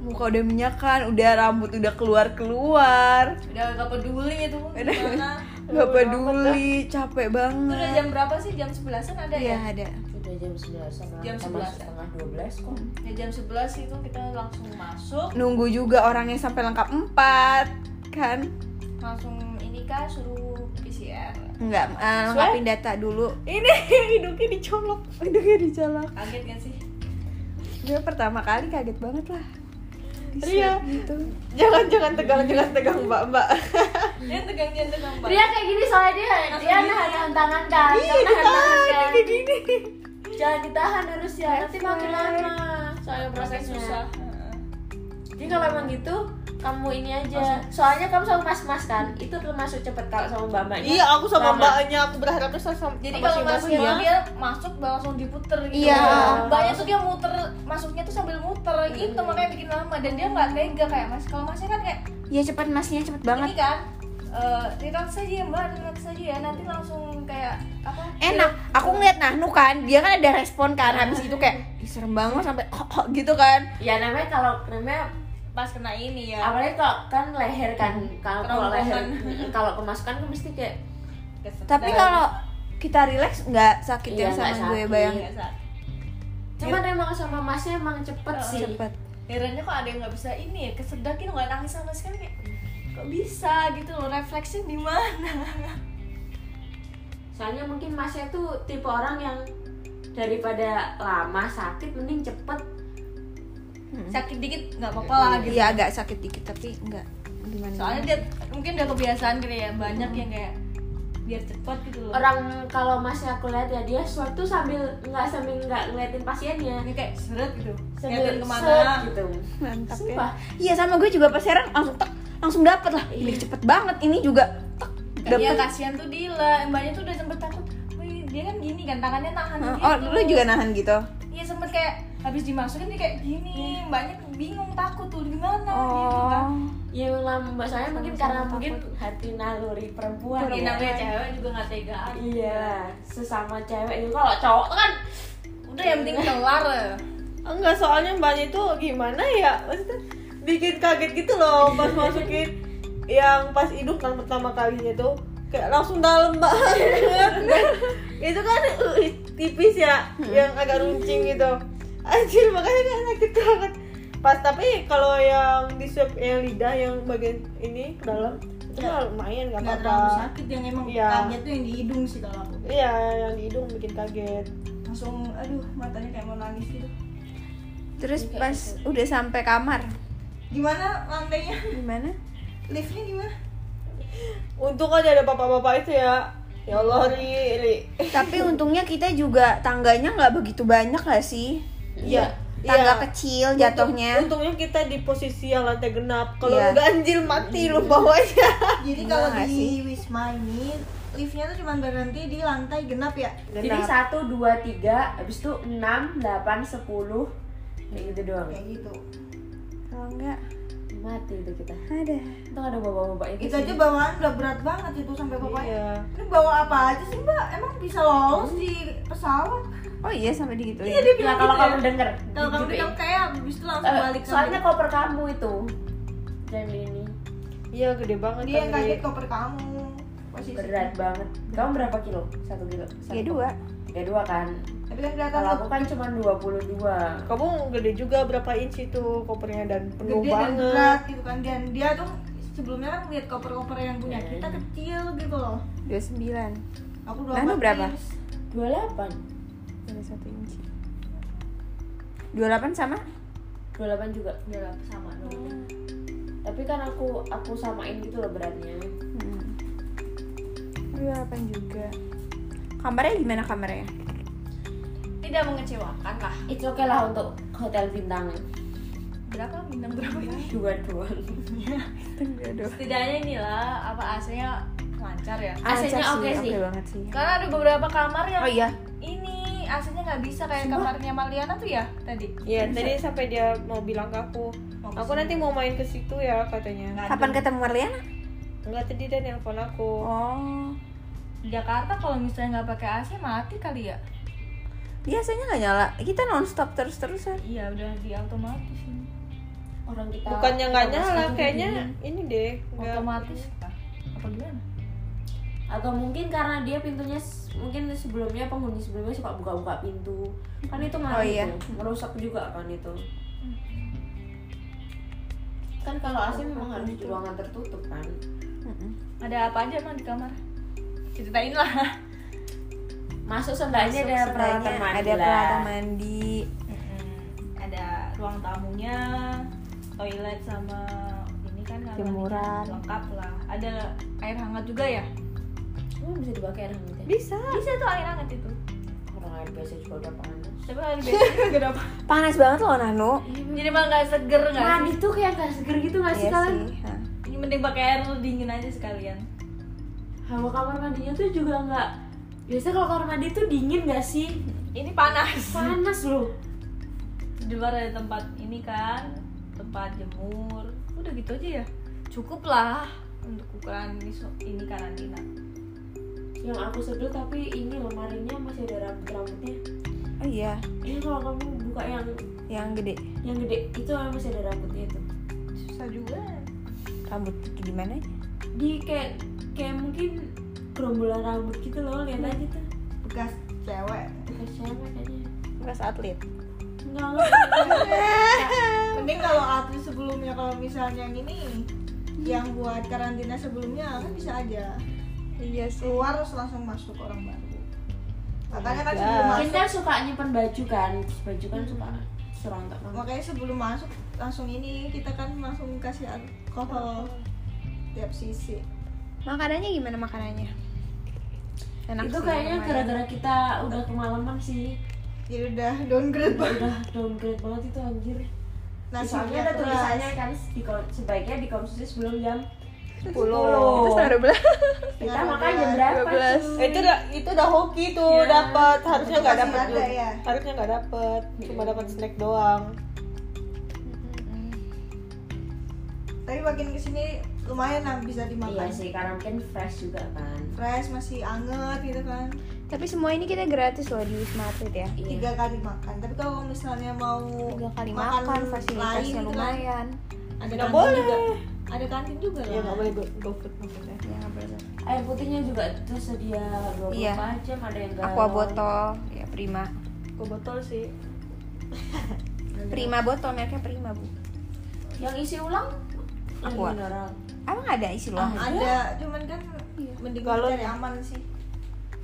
muka udah minyakan, udah rambut udah keluar-keluar. udah gak peduli itu Udah. gimana Gak peduli, capek itu udah banget. jam berapa sih jam 11an ada Iya ya ada. Udah jam 11 sama Jam sama 11. setengah 12 kok. ya jam 11 itu kita langsung masuk Nunggu juga orangnya sampai lengkap empat, kan? langsung ini kah suruh PCR Enggak, eh, lengkapin data dulu. ini hidungnya dicolok Hidungnya dicolok. kaget kan sih Gue pertama kali kaget banget lah. Iya. gitu. jangan jangan tegang jangan tegang mbak mbak dia tegang dia tegang banget Dia kayak gini soalnya dia Langsung dia nahan tangan kan. iya Dia nahan tangan ditahan kan. kayak gini Jangan ditahan harus ya. Nanti makin lama. Soalnya Makin prosesnya. susah Jadi kalau emang gitu kamu ini aja. Soalnya kamu sama mas-mas kan. Itu termasuk cepet kalau sama mbak-mbaknya. iya aku sama Lama. mbaknya aku berharapnya sama jadi sama kalau si masuknya mbaknya. dia masuk langsung diputer gitu Iya. mbaknya tuh dia muter masuknya tuh sambil muter gitu makanya bikin lama dan dia nggak tega kayak mas kalau masnya kan kayak Iya cepet masnya cepet banget. ini kan eh relax saja ya mbak relax saja ya nanti langsung kayak apa Enak. Aku ngeliat Nahnu kan, dia kan ada respon kan. Habis itu kayak "Ih, serem banget sampai kok kok gitu kan. Ya namanya kalau namanya pas kena ini ya. Apalagi kalau kan leher kan kalau kalau leher. Kalau kemasukan kan mesti kayak Kesel. Tapi kalau kita relax nggak sakit Iya, ya sama nggak gue sakit. bayang. Nggak sakit. cuman emang sama masnya emang cepet Oh, sih. Cepet. Herannya kok ada yang nggak bisa ini ya kesedak gitu nggak nangis sama sekali kayak kok bisa? Gitu loh refleksnya di mana? Soalnya mungkin masnya tuh tipe orang yang daripada lama sakit mending cepet sakit dikit nggak apa-apa lah gitu. Iya agak sakit dikit tapi enggak gimana soalnya dia mungkin udah kebiasaan kali ya banyak yang kayak biar cepat gitu loh. Orang kalau masnya aku lihat ya dia swab tuh sambil nggak sambil nggak ngeliatin pasiennya. Ini kayak seret gitu sambil ngeliatin set ke mana gitu. mantap Sumpah. ya iya sama gue juga pas heran langsung tek langsung dapet lah. Ini cepet banget ini juga tek Iya kasihan tuh Dila, mbaknya tuh udah sempet takut Wih, dia kan gini kan, tangannya nahan gitu oh lu juga nahan gitu? Iya sempet kayak habis dimasukin dia kayak gini Mbaknya bingung takut tuh gimana? Gitu kan oh ya memang mbak saya mungkin karena takut. mungkin hati naluri perempuan ya. namanya cewek juga gak tega. Iya sesama cewek itu kalau cowok tuh kan Udah yang penting kelar. Ya enggak soalnya mbaknya itu gimana ya? Maksudnya bikin kaget gitu loh pas masukin yang pas hidung kan pertama kalinya tuh. Kayak langsung dalam banget itu kan uh, tipis ya yang agak runcing gitu anjir makanya kan sakit banget. Pas tapi kalau yang di swab yang lidah yang bagian ini ke dalam itu mah lumayan nggak Gak apa-apa. terlalu sakit yang emang Iya. kaget tuh yang di hidung sih kalau aku. Iya yang di hidung bikin kaget. Langsung aduh matanya kayak mau nangis gitu. Terus pas udah sampai kamar. Gimana lantainya? gimana? Liftnya gimana? untung aja ada bapak-bapak itu ya. Ya Allah ri, ri. tapi untungnya kita juga tangganya nggak begitu banyak lah sih Iya. tangga Iya. kecil jatuhnya Untungnya kita di posisi yang lantai genap. Kalau Iya. ganjil mati lu bawahnya. Jadi Enggak kalau di sih? Wisma ini liftnya tuh cuma berhenti di lantai genap ya? jadi satu dua tiga habis itu enam delapan sepuluh kayak gitu doang Kayak gitu. kalau enggak mati itu kita ada untung ada bapak-bapak itu Itu sih. aja bawaan udah berat banget itu sampai bapaknya. Iya. Ini bawa apa aja sih mbak? Emang bisa lolos di pesawat? Oh iya sampai digitu Iya dia Nah, bilang kalau gitu kamu ya. denger Kalau kamu gitu bilang ya. kayak habis itu langsung Eh, balik soalnya sambil- koper kamu itu dan ini Iya gede banget. dia yang kaget koper kamu. Posisi. berat banget kamu berapa kilo satu kilo Satu tiga dua tiga dua kan Tapi kan kelihatan kalau aku kan cuma 22 Kamu gede juga berapa inci tuh kopernya dan penuh gede dan banget. berat gitu kan dan dia tuh sebelumnya kan lihat koper-koper yang punya Iya. kita kecil gitu loh. dua sembilan Aku Nano 24 berapa? inch. 28 ada satu inci dua delapan sama 28 juga Ya lah, sama dong. tapi kan aku aku samain gitu loh beratnya hmm. dua delapan juga kamarnya gimana kamarnya Tidak mengecewakan lah. itu oke lah untuk hotel bintang Berapa bintang berapa ini? dua Aduh. Setidaknya inilah apa AC-nya lancar ya. AC-nya Lancar oke sih. oke banget sih Karena ada beberapa kamar yang oh iya ini AC-nya nggak bisa kayak kamarnya Maliana tuh ya tadi. Iya, tadi sampai dia mau bilang ke aku, Mau aku nanti mau main ke situ ya katanya. Nggak kapan ada. ketemu Marliana Enggak tadi dia nelpon aku. oh Di Jakarta kalau misalnya nggak pakai AC mati kali ya? biasanya nggak nyala kita nonstop terus terusan Iya udah di otomatis ini. orang kita Bukannya nggak nyala, masih kayaknya ini deh. Otomatis? Apa gimana? Atau mungkin karena dia pintunya mungkin sebelumnya penghuni sebelumnya suka buka-buka pintu kan itu Oh, malah iya. itu merusak juga kan itu kan kalau AC memang harus di ruangan tertutup kan Mm-mm. Ada apa aja emang di kamar? Ceritain lah. masuk seenggaknya ada peralatan mandi ada peralatan mandi Ada ruang tamunya, toilet sama ini kan kamar Jemuran. lengkap lah. Ada air hangat juga ya? Emang bisa dipakai air hangat ya? Bisa. Bisa tuh air hangat itu. orang air biasa juga udah panas Tapi air biasa juga dapat. panas banget loh Nano Jadi malah nggak seger nggak mandi tuh kayak gak seger gitu gak sih iya kalian. Ini mending pakai air dingin aja sekalian. hawa kamar mandinya tuh juga nggak biasa kalau kamar mandi tuh dingin gak sih Ini panas. panas loh Di luar ada tempat ini kan, tempat jemur. Udah gitu aja ya. Cukup lah untuk ukuran ini ini karantina. Yang aku sebel tapi ini lemarinya masih ada rambut rambutnya. Oh iya. Ini kalau kamu buka yang yang gede. yang gede itu masih ada rambutnya itu. Susah juga. rambut gimana di kayak kayak mungkin gerombolan rambut gitu loh lihat aja tuh. Bekas cewek. bekas cewek kayaknya. Bekas atlet. Nggak ngerti mending kalau atlet sebelumnya kalau misalnya yang ini yang buat karantina sebelumnya kan bisa aja iya sih. Keluar terus langsung masuk orang baru. Makanya kan sebelum mungkin masuk. kan suka nyimpen baju kan baju kan suka serontak banget. Makanya sebelum masuk langsung ini kita kan langsung kasih alkohol tiap sisi. Makanannya gimana makanannya? Enak itu sih, kayaknya gara-gara kita udah kemalaman sih. Ya udah downgrade udah, banget. udah downgrade banget itu anjir. Nasi soalnya ada tulisannya kan di, sebaiknya dikonsumsi sebelum jam 10 Terus taruh belah. kita makan jam 12, berapa 12. cuy? Eh, itu udah itu udah hoki tuh Iya. dapat harusnya nggak dapat ya? harusnya nggak dapat cuma dapat snack doang tapi makin ke sini lumayan lah bisa dimakan iya sih karena mungkin fresh juga kan fresh masih anget gitu kan Tapi semua ini kita gratis loh di Wisma Atlet ya. iya tiga kali makan tapi kalau misalnya mau Tiga kali makan, fasilitasnya gitu kan, lumayan. Ada Nggak kantin boleh. juga ada kantin juga ya lah nggak boleh go, go food maksudnya Ya, boleh. air putihnya juga tersedia 24 Iya. jam ada yang galon Aqua botol, ya prima. go botol sih Prima botol, mereknya prima bu. yang isi ulang Aqua. Abang ada isi loh. ada cuman kan Iya. mending Galon cari ya? aman sih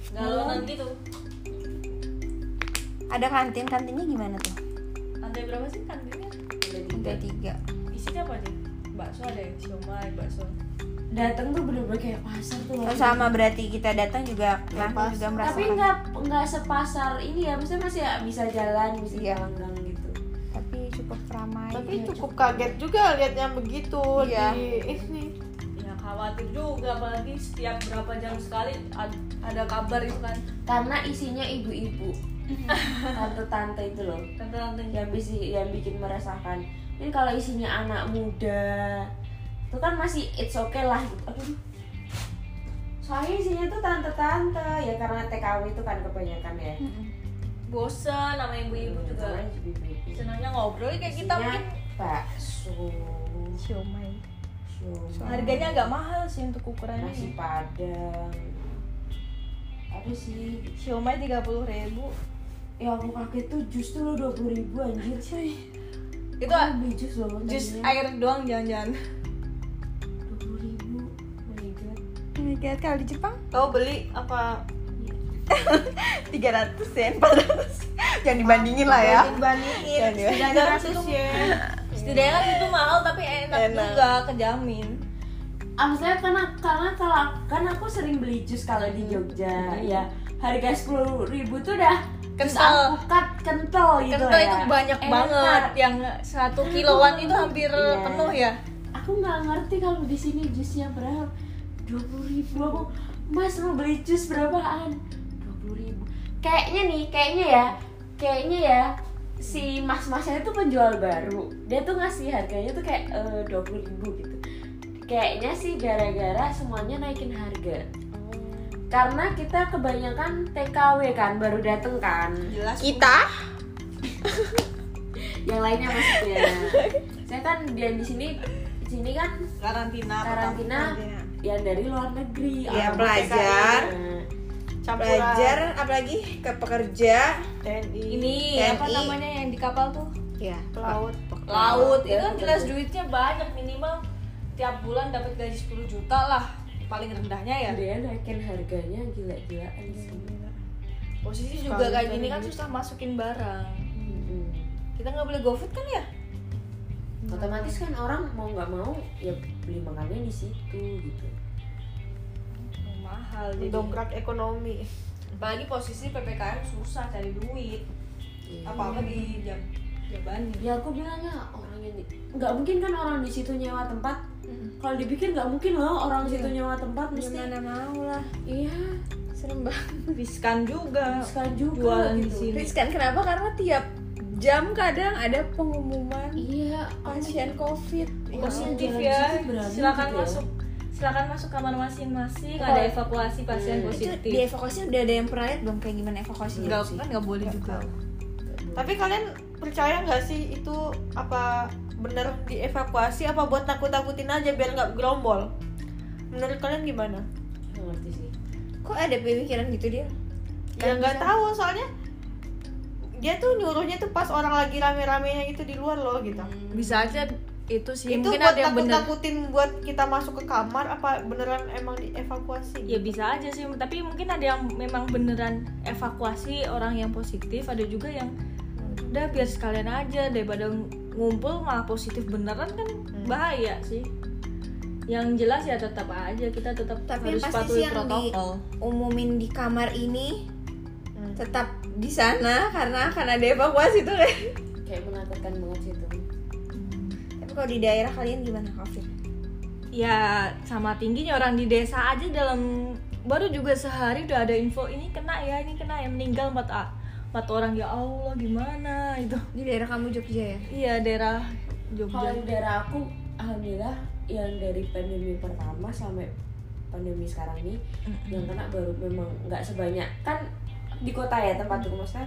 galonan gitu Ada kantin, kantinnya gimana tuh? lantai berapa sih kantinnya Lantai tiga. Isinya apa aja? Bakso ada ya siomay bakso. Datang tuh bener-bener kayak pasar tuh Oh, sama berarti kita datang juga langsung pas. juga tapi merasakan. nggak nggak sepasar ini ya maksudnya masih bisa jalan bisa Iya. jalan gitu. Tapi cukup ramai. tapi Iya, cukup kaget juga lihat yang begitu Iya. di ini. Ya khawatir juga apalagi setiap berapa jam sekali ad- ada kabar itu kan. Karena isinya ibu-ibu. Tante-tante itu loh. Tante-tante. Yang bisi yang bikin meresahkan ini kalau isinya anak muda itu kan masih it's okay lah gitu. Aduh. Soalnya isinya tuh tante-tante ya karena TKW itu kan kebanyakan ya. Bosen sama ibu-ibu juga. senangnya ngobrol kayak kita Isinya mungkin. bakso. Siomay. siomay, harganya agak mahal sih untuk ukurannya nasi padang. Apa sih? Siomay tiga puluh ribu. Ya aku kaget tuh jus tuh lo dua puluh ribu anjir. Cuy itu beli jus loh jus air doang jangan-jangan. Ribu oh my god kalau di Jepang? Kau beli apa? 300 ya, 400 Jangan dibandingin lah ya. Dibandingin. Setidaknya kan itu setidaknya kan itu mahal tapi enak, Enak. juga kejamin. Ah, maksudnya karena karena kalau kan aku sering beli jus kalau di Jogja ya harga sepuluh ribu tuh udah Kental. kental gitu kental ya. itu banyak Enak. banget yang satu kiloan itu hampir Iya. penuh ya. Aku nggak ngerti kalau di sini jusnya berapa. Dua puluh ribu. Aku mas mau beli jus berapaan? Dua puluh ribu. Kayaknya nih kayaknya ya kayaknya ya si mas-masnya itu penjual baru. Dia tuh ngasih harganya tuh kayak dua puluh ribu gitu. Kayaknya sih gara-gara semuanya naikin harga karena kita kebanyakan TKW kan baru dateng kan. Jelas. Kita? Yang lainnya maksudnya. Saya kan dia di sini di sini kan karantina karantina yang dari luar negeri. Iya, orang pelajar. Belajar. Apalagi ke pekerja. TNI ini TNI. apa namanya yang di kapal tuh? Ya pelaut laut. Itu Ya, kan jelas duitnya banyak minimal tiap bulan dapat gaji 10 juta lah paling rendahnya ya? Dia naikin harganya gila-gilaan sih. posisi Sekali juga kayak gini kan susah masukin barang. Mm-mm. kita nggak boleh gofood kan ya? Otomatis kan orang mau nggak mau ya beli makannya di situ gitu. Mahal jadi. Dongkrak ekonomi. Apalagi posisi ppkm susah cari duit. Apa apa di jam ya aku bilangnya orang yang nggak mungkin kan orang di situ nyewa tempat kalau dipikir nggak mungkin loh orang situ nyewa tempat mesti gimana mau lah. Iya. Serem banget. Riskan juga. Sekarang juga jualan di gitu. sini. Riskan kenapa? Karena tiap jam kadang ada pengumuman iya pasien covid. Positif jalan ya. silakan gitu ya. masuk. Silakan masuk kamar masing-masing. Oh. ada evakuasi pasien Hmm. itu positif. Di evakuasi udah ada yang pernah lihat belum kayak gimana evakuasinya nggak kan nggak boleh juga. tapi kalian percaya nggak sih itu apa bener dievakuasi apa buat takut-takutin aja biar nggak gerombol? Menurut kalian gimana? Nggak ngerti sih. Kok ada pemikiran gitu dia? Ya nggak tahu soalnya dia tuh nyuruhnya tuh pas orang lagi rame-ramenya gitu di luar loh gitu. Bisa aja itu sih itu mungkin buat ada yang bener. takut-takutin buat kita masuk ke kamar apa beneran emang dievakuasi? Ya bisa aja sih tapi mungkin ada yang memang beneran evakuasi orang yang positif ada juga yang udah biar sekalian aja daripada ngumpul malah positif beneran kan bahaya sih. Yang jelas ya tetap aja kita tetap tapi harus patuhi sih yang protokol. diumumin di kamar ini tetap di sana karena akan ada evakuasi tuh. Kayak kayak menakutkan banget sih itu. Tapi kalau di daerah kalian gimana Kafir? ya sama tingginya orang di desa aja dalam baru juga sehari udah ada info ini kena ya ini kena ya meninggal empat a- empat orang ya Allah gimana? Itu. Di daerah kamu Jogja ya? Iya daerah kalau Jogja. Di daerah aku alhamdulillah yang dari pandemi pertama sampai pandemi sekarang ini yang kena baru memang nggak sebanyak. Kan di kota ya tempatku maksudnya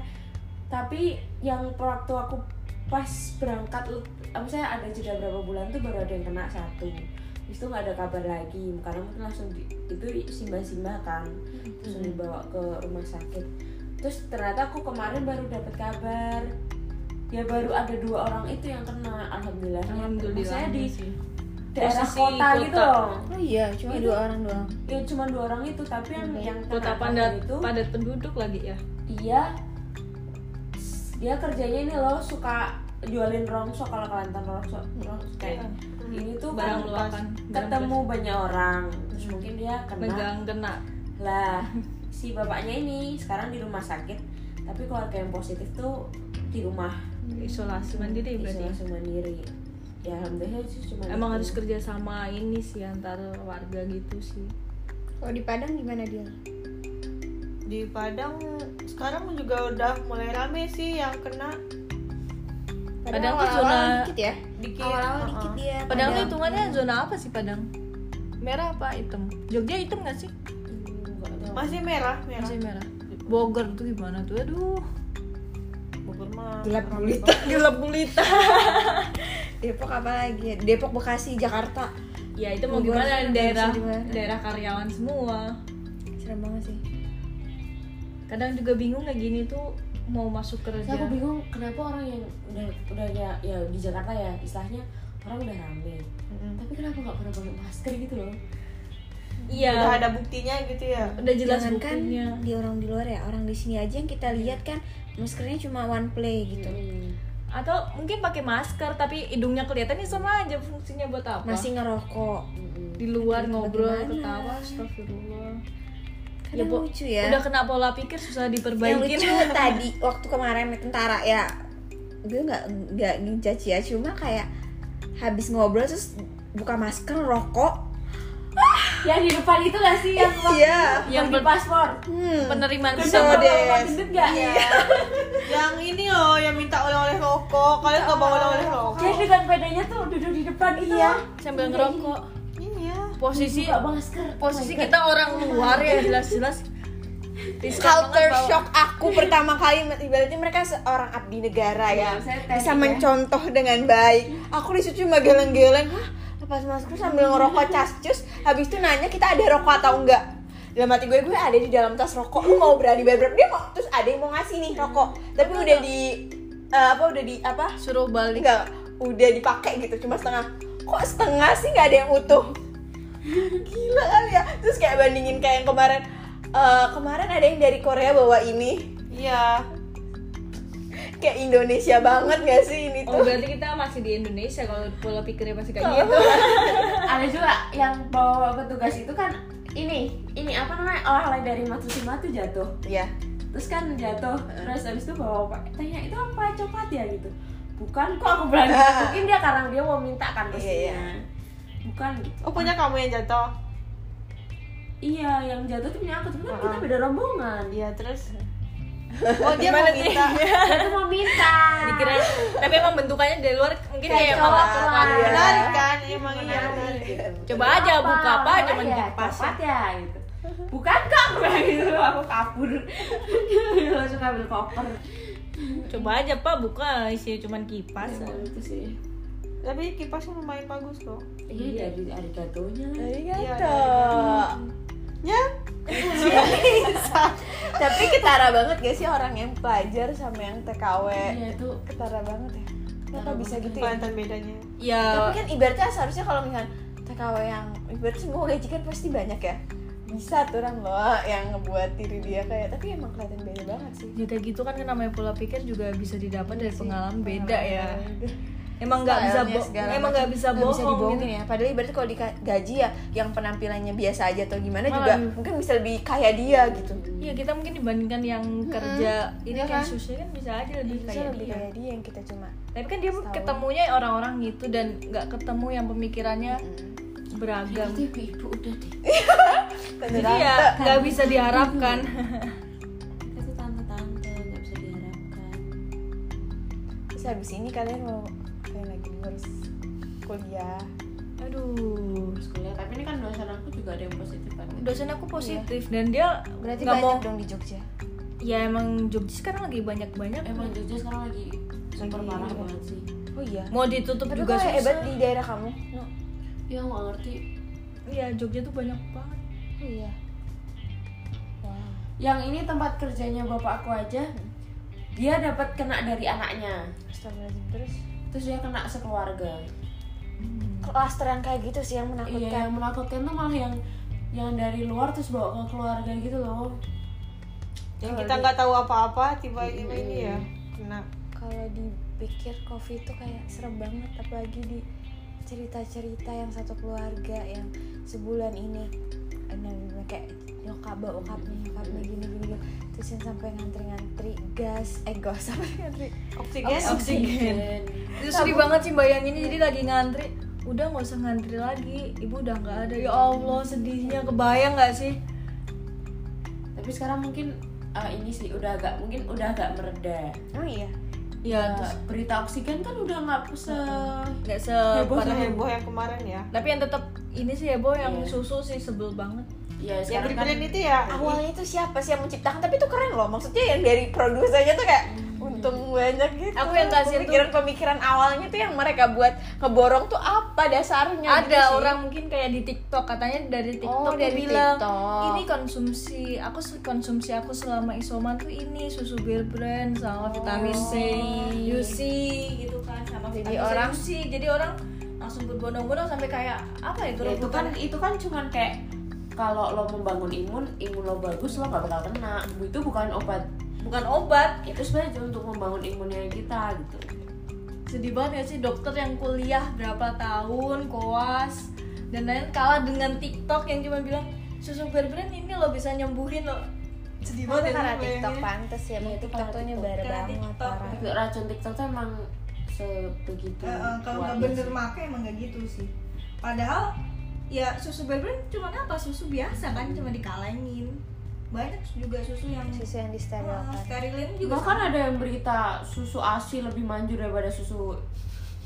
tapi yang waktu aku pas berangkat apa saya ada jeda berapa bulan tuh baru ada yang kena satu. Habis itu nggak ada kabar lagi karena mungkin langsung di, itu simbah-simbah kan. Terus dibawa ke rumah sakit terus ternyata aku kemarin baru dapat kabar. Ya baru ada dua orang itu yang kena alhamdulillah alhamdulillah saya di sih. daerah Posisi kota, kota. gitu loh. Oh iya cuma Itu- dua orang doang. ya cuma dua orang itu tapi yang yang kota padat itu padat penduduk lagi ya? Dia dia kerjanya ini loh suka jualin rongso kalau kalian tahu rongso rongso kayak ini tuh barang kan luakan ketemu banyak orang terus mungkin dia kena. Megang kena. Lah si bapaknya ini sekarang di rumah sakit tapi keluarga yang positif tuh di rumah. Isolasi mandiri berarti isolasi mandiri. Ya alhamdulillah sih cuma emang itu. harus kerja sama ini sih antar warga gitu sih. Kalau di Padang gimana dia di Padang sekarang juga udah mulai rame sih yang kena. Padang tuh awal-awal zona- dikit ya? Dikit awal-awal uh-uh. dikit dia Padang tuh hitungannya zona apa sih Padang? Merah apa hitam? Jogja hitam gak sih. Masih merah merah. Masih merah. Bogor tuh gimana tuh? Aduh. Bogor mah gelap gulita. gelap gulita. Depok apa lagi? Depok Bekasi Jakarta. Ya itu mau Bogor gimana? Daerah juga. daerah karyawan semua. Serem banget sih. Kadang juga bingung kayak gini tuh mau masuk kerja. Saya aku bingung kenapa orang yang udah udah ya, ya di Jakarta ya istilahnya orang udah rame. Tapi kenapa nggak pernah pakai masker gitu loh iya. Udah ada buktinya gitu ya. Udah jelas Jangankan buktinya. di orang di luar ya orang di sini aja yang kita lihat kan maskernya cuma one play gitu. Atau mungkin pakai masker tapi hidungnya kelihatan ini sama aja fungsinya buat apa? Masih ngerokok. Di luar ngobrol Bagaimana? ketawa astagfirullah. Kadang Po- lucu ya. udah kena pola pikir susah yang diperbaikin lucu tadi waktu kemarin naik tentara ya gue nggak nggak ngejudge ya cuma kayak habis ngobrol terus buka masker rokok yang di depan itu gak sih yang iya. yang Yang di ber- paspor? Hmm. penerimaan des. gendut gak? yang ini loh yang minta oleh-oleh rokok. Kalian nggak bawa oleh-oleh rokok? Dia dengan pedanya tuh duduk di depan itu Iya. sambil ngerokok. Iya. Posisi posisi Oh my kita orang luar ya jelas-jelas. Culture shock aku pertama kali ibaratnya mereka seorang abdi negara ya. Iya, bisa ya. mencontoh dengan baik. Aku di situ cuma geleng-geleng. Hah lepas masker sambil ngerokok cascus habis itu nanya kita ada rokok atau enggak. Dalam hati gue gue ada di dalam tas rokok lu mau berani berapa? Dia mau terus ada yang mau ngasih nih rokok. Tapi udah di eh, apa udah di apa? Suruh balik. Enggak udah dipakai gitu cuma setengah. Kok setengah sih nggak ada yang utuh? Gila kali ya. Terus kayak bandingin kayak yang kemarin. Eh, kemarin ada yang dari Korea bawa ini. Iya kayak Indonesia banget gak sih ini oh tuh berarti kita masih di Indonesia kalau pola pikirnya masih kayak gitu Ada juga yang bawa petugas itu kan ini ini apa namanya oleh-oleh dari Matsushima tuh jatuh. ya Terus kan jatuh. Terus habis itu bawa? Tanya itu apa coklat ya gitu. Bukan kok aku gitu. Mungkin dia karena dia mau minta kan Iya, pastinya. iya. Bukan gitu. oh punya kamu yang jatuh Iya, yang jatuh tuh punya aku, tapi kan kita beda rombongan. iya terus oh dia mau minta Dia tuh mau minta. dikira tapi emang bentukannya dari luar mungkin Kayak malah coklat. menarik kan emang iya Menarik gitu. coba aja buka apa cuman ya? kipas Coklat ya gitu. Bukan kok gitu, aku kabur. Langsung ambil koper. coba aja pak buka isinya cuman kipas Itu sih. tapi kipasnya lumayan bagus loh Iya, dari arigatonya. Iya, Arigato. ya Tapi ketara banget gak sih orang yang pelajar sama yang TKW? Iya itu Ketara banget ya. Kenapa bisa gitu ya? kelihatan bedanya ya Tapi kan ibaratnya seharusnya kalau misalnya TKW yang ibaratnya semua gaji kan pasti banyak ya. Bisa tuh orang loh yang ngebuat diri dia kayak tapi emang kelihatan beda banget sih. ya kayak gitu kan kan namanya pola pikir juga bisa didapat dari Sih, pengalaman beda ya. Emang nggak bisa Stylenya bo- segala emang nggak bisa bohong dibohongin gitu. ya padahal ibaratnya kalau digaji ya yang penampilannya biasa aja atau gimana Malah juga lebih- mungkin bisa lebih kaya dia gitu Iya kita mungkin dibandingkan yang kerja ini Iya kan susah kan bisa aja lebih bisa kayak lebih dia. kaya dia yang kita cuma Tapi kan dia Setahun. ketemunya orang-orang gitu dan nggak ketemu yang pemikirannya beragam. itu ibu-ibu udah deh Jadi ya nggak bisa diharapkan. Tante-tante nggak bisa diharapkan terus habis ini kalian mau harus kuliah. Aduh. terus kuliah. Tapi ini kan dosen aku juga ada yang positif kan? Dosen aku positif dan dia berarti nggak banyak mau. dong di Jogja? Ya emang Jogja sekarang lagi banyak-banyak. emang Jogja sekarang lagi super Lagi- parah banget sih. Oh iya. Mau ditutup tapi juga susah. hebat di daerah kamu? No. ya nggak ngerti. Iya Jogja tuh banyak banget. oh iya. Wah. Yang ini tempat kerjanya bapak aku aja dia dapat kena dari anaknya. Astagfirullahaladzim. Terus terus dia kena sekeluarga. Klasteran kayak gitu sih yang iya menakutkan yang menakutkan tuh malah yang yang dari luar terus bawa ke keluarga gitu loh. Yang kita nggak tahu apa-apa tiba-tiba ini ya kena. Kalau dipikir covid tuh kayak serem banget apalagi di cerita-cerita yang satu keluarga yang sebulan ini kayak nyokap bokapnya nyokapnya gini gini gini terus yang sampai ngantri-ngantri gas eh gas sampai ngantri? Oksigen Oksigen. Itu sedih banget sih bayanginnya jadi lagi ngantri udah nggak usah ngantri lagi ibu udah nggak ada. Ya allah sedihnya kebayang nggak sih? Tapi sekarang mungkin eh, ini sih udah agak mungkin udah agak mereda. Oh iya. Ya terus berita oksigen kan udah nggak se nggak heboh separah heboh yang kemarin ya. Tapi yang tetap ini sih heboh yang Iya. susu sih sebel banget ya yang kan brand itu ya awalnya itu siapa sih yang menciptakan tapi itu keren loh maksudnya yang dari produsernya tuh kayak untung banyak gitu Aku yang kasihan tuh- pemikiran-pemikiran awalnya tuh yang mereka buat ngeborong tuh apa dasarnya gitu ada sih. orang mungkin kayak di TikTok katanya dari TikTok Oh, tuh dari bilang TikTok. ini konsumsi aku konsumsi aku selama isoman tuh ini susu Bear Brand sama vitamin C, UC gitu kan sama Jadi vitamin C, orang- UC. jadi orang langsung berbondong-bondong sampai kayak apa ya Ya, itu kan itu kan cuman kayak kalau lo membangun imun imun lo bagus lo nggak bakal kena. Itu bukan obat. Bukan obat. Itu sebenarnya untuk membangun imunnya kita gitu. Sedih banget ya sih dokter yang kuliah berapa tahun koas dan lain kalah dengan TikTok yang cuma bilang susu Bear Brand ini lo bisa nyembuhin lo. Sedih Oh, banget itu karena ya, TikTok bayangin. pantes ya, emang Iya, itu TikTok tuh TikTok. nyebar Karena banget TikTok. racun TikTok tuh emang sebegitu Eh, eh, kalau nggak bener make emang nggak gitu sih. Padahal ya susu Brand cuma apa susu biasa kan cuma dikalengin banyak juga susu yang Susu yang disterilkan. sterilin juga bahkan ada yang berita susu asi lebih manjur daripada susu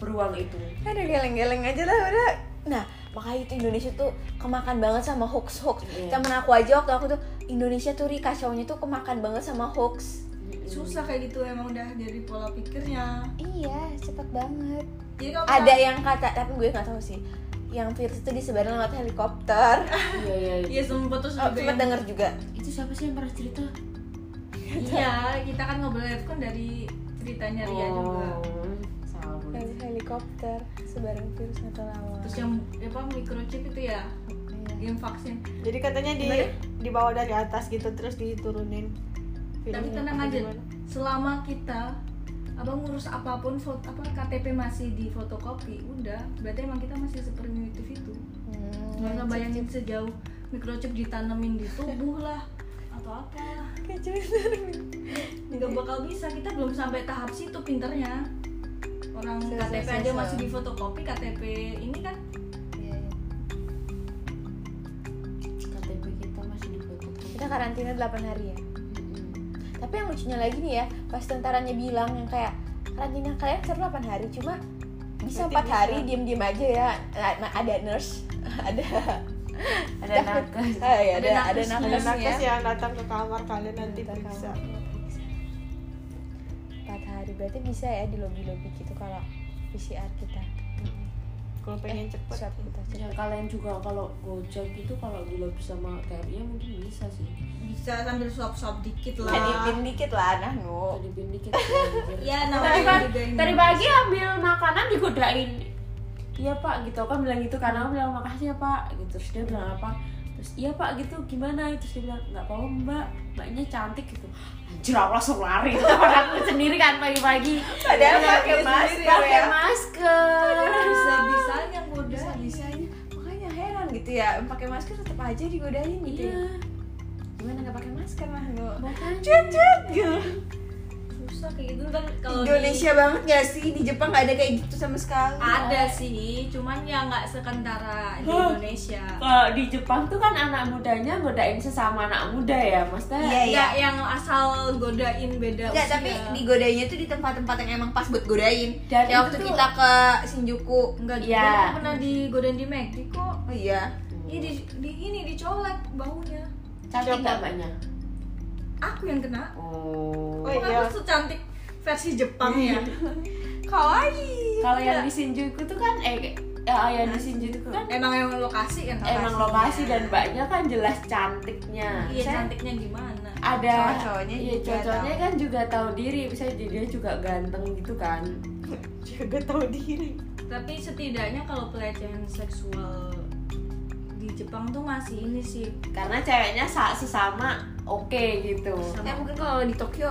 beruang itu Ada geleng-geleng aja lah udah. Nah, makanya itu Indonesia tuh kemakan banget sama hoax hoax. Iya. Temen aku aja waktu aku tuh Indonesia tuh ri kacaunya tuh kemakan banget sama hoax. susah kayak gitu emang udah dari pola pikirnya Iya, cepet banget. jadi kalau Ada yang kata, tapi gue nggak tahu sih. Yang virus itu disebarin lewat helikopter. iya iya Iya sempat terus Oh, juga sempet yang- denger juga. itu siapa sih yang pernah cerita Iya, kita kan ngobrol itu kan dari ceritanya Ria juga. Oh, gue. Dari helikopter sebarin virus lama. Terus yang apa microchip itu ya, Iya. yang vaksin. jadi katanya di dibawa dari atas gitu terus diturunin Tapi tenang aja, gimana? selama kita abang ngurus apa pun foto apa KTP masih di fotokopi, udah berarti emang kita masih. Hmm, Nggak usah bayangin sejauh microchip ditanemin di tubuh lah atau apa lah. Nggak bakal bisa, kita belum sampai tahap situ pinternya. Orang Susah, KTP aja susah. masih di fotokopi, KTP ini kan Iya, iya. KTP kita masih ditutup Kita karantina 8 hari ya. Tapi yang lucunya lagi nih ya, pas tentaranya bilang yang kayak karantina kalian seru 8 hari, cuma bisa empat bisa. hari diem-diem aja ya. Nah, ada nurse, ada ada nakes Ah, iya, ada Ada ada nakes. ada nakesnya. nakes yang datang ke kamar kalian nanti periksa. Empat hari berarti bisa ya di lobby lobby gitu kalau PCR kita. Kalau pengen cepet ya kalian juga kalau gojek itu kalau dulu bisa sama TRI mungkin bisa sih. Bisa sambil suap-suap dikit lah. Nyadipin dikit lah nah nu. Jadi dikit. Ya tadi juga ini. tadi pagi ambil makanan digodain. Iya pak gitu. Kan bilang gitu karena aku bilang makasih ya pak. Gitu. Terus dia bilang apa terus iya pak gitu. Gimana? Terus dia bilang nggak apa mbak. Mbaknya cantik gitu. Anjir aku langsung lari. Pada aku sendiri kan pagi-pagi. Padahal Dia pakai masker pakai ya. masker. Bisa bisanya goda bisa bisanya makanya heran gitu ya pakai masker tetap aja digodain gitu iya. Ya. gimana nggak pakai masker lah makanya. Cut cut gitu susah kayak gitu kan kalau di- Indonesia banget gak sih di Jepang nggak ada kayak gitu sama sekali ada sih cuman ya nggak sekentara di Indonesia kalau di Jepang tuh kan anak mudanya godain sesama anak muda ya maksudnya Iya, iya. yang asal godain beda Enggak, usia. tapi digodainya tuh di tempat-tempat yang emang pas buat godain. Dan Kayak itu waktu tuh- kita ke Shinjuku. enggak juga aku pernah digodain di McD kok Oh iya. Iya di, di ini dicolek baunya cantik nggak mbaknya aku yang kena. Oh. Oh, iya. aku tuh cantik versi Jepang ya? Kawaii. Kalau yang di Shinjuku tuh kan eh ya, yang di Shinjuku kan emang emang lokasi kan emang lokasi dan mbaknya kan jelas cantiknya. Iya Saya cantiknya gimana? ada Cowok-cowoknya iya, tahu. kan juga tahu diri bisa dia juga ganteng gitu kan. Juga tahu diri. Tapi setidaknya kalau pelecehan seksual di Jepang tuh masih ini sih. Karena ceweknya sa- sesama oke gitu Eh mungkin kalau di Tokyo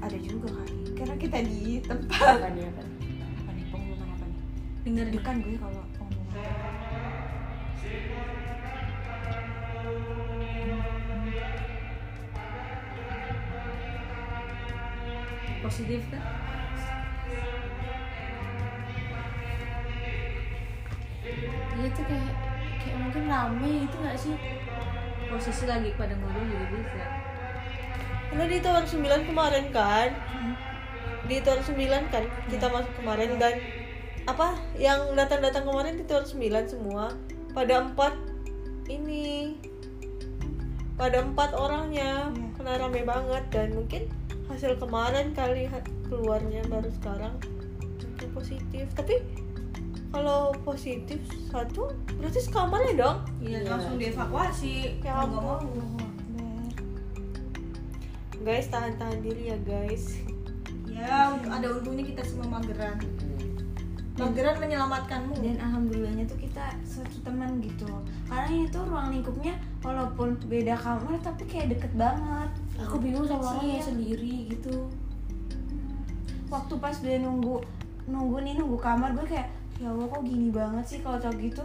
ada juga kali. Karena kita di tempat apa nih apa nih? apa nih pengumuman apa nih? denger Dekan gue kalau pengumuman. positif kan Iya tuh kayak kayak mungkin rame gitu gak sih posisi lagi pada ngobrol juga bisa karena di tahun 9 kemarin kan? Di tahun 9 kan kita masuk kemarin dan apa yang datang-datang kemarin di tahun 9 semua. Pada empat ini pada empat orangnya. Kena rame banget dan mungkin hasil kemarin kali keluarnya baru sekarang positif. Tapi kalau positif satu berarti sekamarnya dong? Iya Iya, langsung dievakuasi. Ya Mau nggak mau. Guys tahan-tahan diri ya guys. Ya ada untungnya kita semua mageran. Mageran menyelamatkanmu. Dan alhamdulillahnya tuh kita satu teman gitu. Karena ini tuh ruang lingkupnya walaupun beda kamar tapi kayak deket banget. aku bingung sama orang yang Kecil. sendiri gitu. Waktu pas dia nunggu nunggu nih nunggu kamar gue kayak ya Allah kok gini banget sih kalau cowok gitu?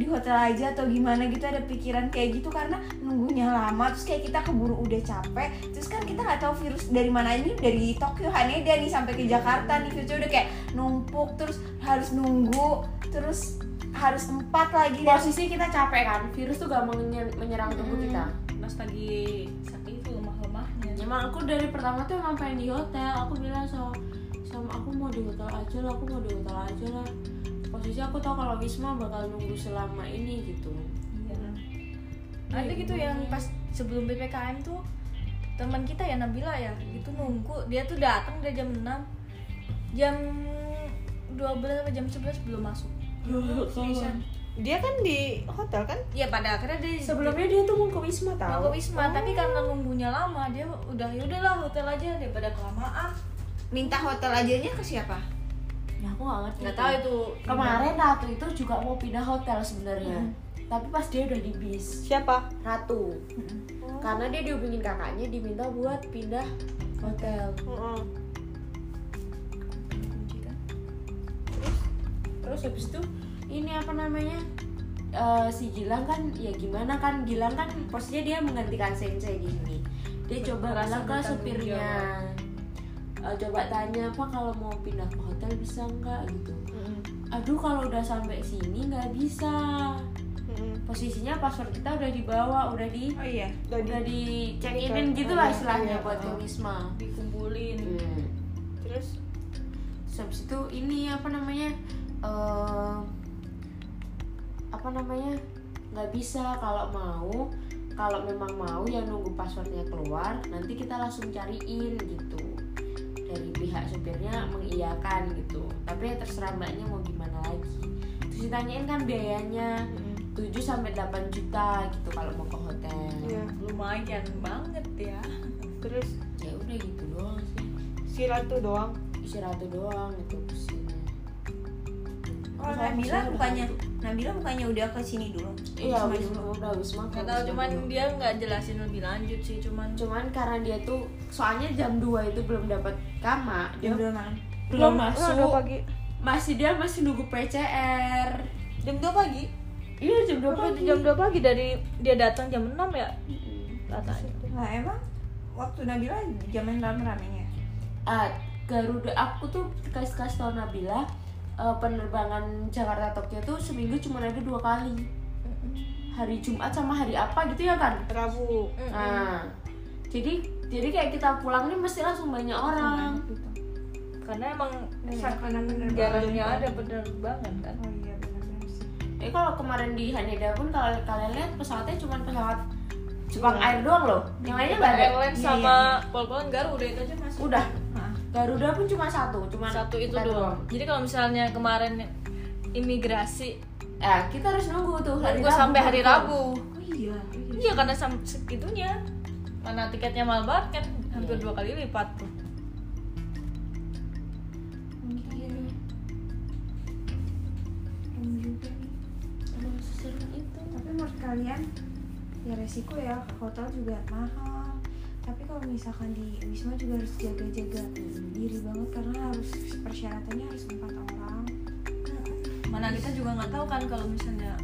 Di hotel aja atau gimana gitu ada pikiran kayak gitu karena nunggunya lama terus kayak kita keburu udah capek. Terus kan kita nggak tahu virus dari mana ini dari Tokyo Haneda nih sampai ke Jakarta nih virusnya udah kayak numpuk terus harus nunggu terus harus tempat lagi. Posisi kita capek kan virus tuh gampang menyer- menyerang tubuh kita. Pas lagi sakit itu lemah-lemahnya. Emang aku dari pertama tuh emang pengen di hotel aku bilang sama sama aku mau di hotel aja lah aku mau di hotel aja lah. Posisi aku tahu kalau Wisma bakal nunggu selama ini gitu. Iya. Ada gitu yang pas sebelum PPKM tuh teman kita ya Nabila ya itu nunggu. Dia tuh datang dari jam 6 jam 12 atau jam 11 belum masuk. Dia kan di hotel kan? Iya pada akhirnya dia sebelumnya dia tuh mau ke Wisma mau tahu ke Wisma tapi karena nunggunya lama dia udah yaudahlah hotel aja daripada kelamaan minta hotel ajanya ke siapa? ya aku nggak ngerti nggak tuh. tahu itu. Kemarin Ratu itu juga mau pindah hotel sebenarnya. Tapi pas dia udah di bis. Siapa? Ratu. Karena dia dihubungin kakaknya diminta buat pindah hotel. Heeh. terus? Habis itu? Ini apa namanya? Eh, si Gilang kan ya gimana kan? Gilang kan posisinya dia menggantikan sensei di sini. Dia coba bilang ke supirnya Eh, coba tanya apa kalau mau pindah ke hotel bisa nggak? Gitu. Aduh kalau udah sampai sini nggak bisa. Posisinya password kita udah dibawa udah di Oh iya. Udah di- udah di check Bukan. inin gitu lah Iya, istilahnya iya, buat ke oh. Wisma. Dikumpulin. Hmm. terus? Habis itu ini apa namanya eh, apa namanya nggak bisa. Kalau mau kalau memang mau ya nunggu passwordnya keluar nanti kita langsung cariin gitu dari pihak supirnya mengiyakan gitu. Tapi ya terserah mbaknya mau gimana lagi. Terus ditanyain kan biayanya 7 sampai 8 juta gitu kalau mau ke hotel. Iya. lumayan banget ya. Terus? Ya udah gitu doang sih. Si Ratu doang. istirahat doang itu Oh, Nabila bukannya Nabila bukannya udah ke sini dulu? iya habis dulu. udah habis makan tahu habis cuman makan. dia nggak jelasin lebih lanjut sih cuman cuman karena dia tuh soalnya jam 2 itu belum dapat kamar dia belum Udah masuk pagi. masih dia masih nunggu PCR Jam 2 pagi. iya jam 2 Itu pagi jam 2 pagi dari dia datang jam 6 ya katanya Lah emang waktu Nabila zaman rame-ramenya. ah Garuda aku tuh kasih kasih tau Nabila eh, penerbangan Jakarta Tokyo tuh seminggu cuma ada dua kali hari Jumat sama hari apa gitu ya kan Rabu. nah jadi jadi kayak kita pulang nih mesti langsung banyak orang karena emang Iya, jarangnya ada penerbangan kan Oh iya benar-benar sih. Eh kalau kemarin di Haneda pun kalau kalian lihat pesawatnya cuma pesawat Jepang Air doang loh. Yang lainnya nggak ada. Airlines Iya, sama iya, Pol-Polan Garuda itu aja masih Udah. Garuda pun cuma satu, cuma satu itu doang. jadi kalau misalnya kemarin imigrasi Ya kita harus nunggu tuh. Hari nunggu sampai hari Rabu. Oh iya. iya. Karena sam- segitunya. Mana tiketnya mahal banget kan hampir dua kali lipat tuh. Tapi menurut kalian ya resiko ya hotel juga mahal. Tapi kalau misalkan di wisma juga harus jaga-jaga diri banget karena harus persyaratannya harus empat orang. mana kita juga nggak tahu kan kalau misalnya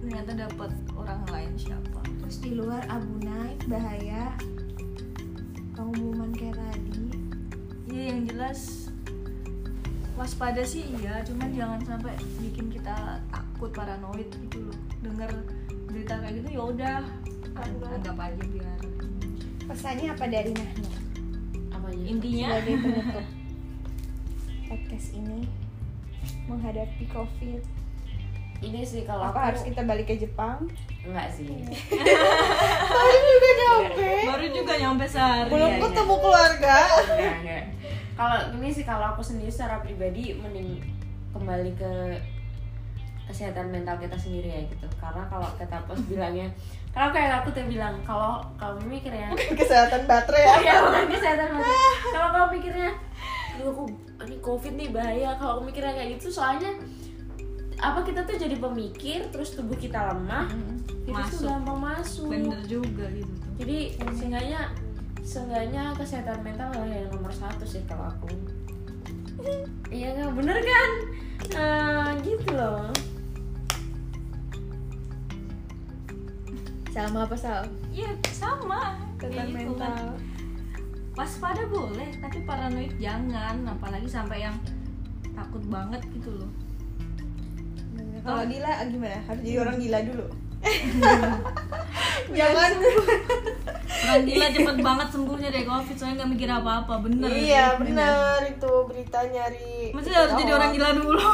ternyata dapat orang lain siapa Terus di luar abu naik bahaya. Pengumuman kayak tadi. iya yang jelas waspada sih iya cuman jangan sampai bikin kita takut paranoid gitu loh dengar berita kayak gitu ya udah anggap aja biar Pesannya apa dari Nahnu Apanya? intinya sebagai penutup podcast ini menghadapi COVID? Ini sih kalau Apa aku harus kita balik ke Jepang? enggak sih. baru juga nyampe sehari Belum iya. ketemu keluarga. Enggak, enggak. Kalau ini sih kalau aku sendiri secara pribadi mending kembali ke kesehatan mental kita sendiri ya gitu. Karena kalau kata pos bilangnya kalau kayak aku tuh bilang kalau kamu mikirnya Kesehatan baterai ya. ya bukan kesehatan mata. kalau kamu mikirnya "Aduh, aku ini covid nih bahaya. Kalau aku mikirnya kayak gitu soalnya apa kita tuh jadi pemikir terus tubuh kita lemah virus tuh Masuk. gampang masuk. Bener juga gitu tuh. Jadi seenggaknya seenggaknya kesehatan mental adalah yang nomor satu sih kalau aku. Iya nggak bener kan? Nah gitu loh Sama apa Sal? Iya sama Tentang gitu mental. kan. Waspada boleh, tapi paranoid jangan, apalagi sampai yang takut banget gitu loh. Kalau gila gimana? Harus jadi orang gila dulu. Jangan. Orang gila cepet banget sembuhnya dari covid, soalnya nggak mikir apa-apa, bener. iya benar itu berita nyari. Maksudnya harus jadi orang gila dulu.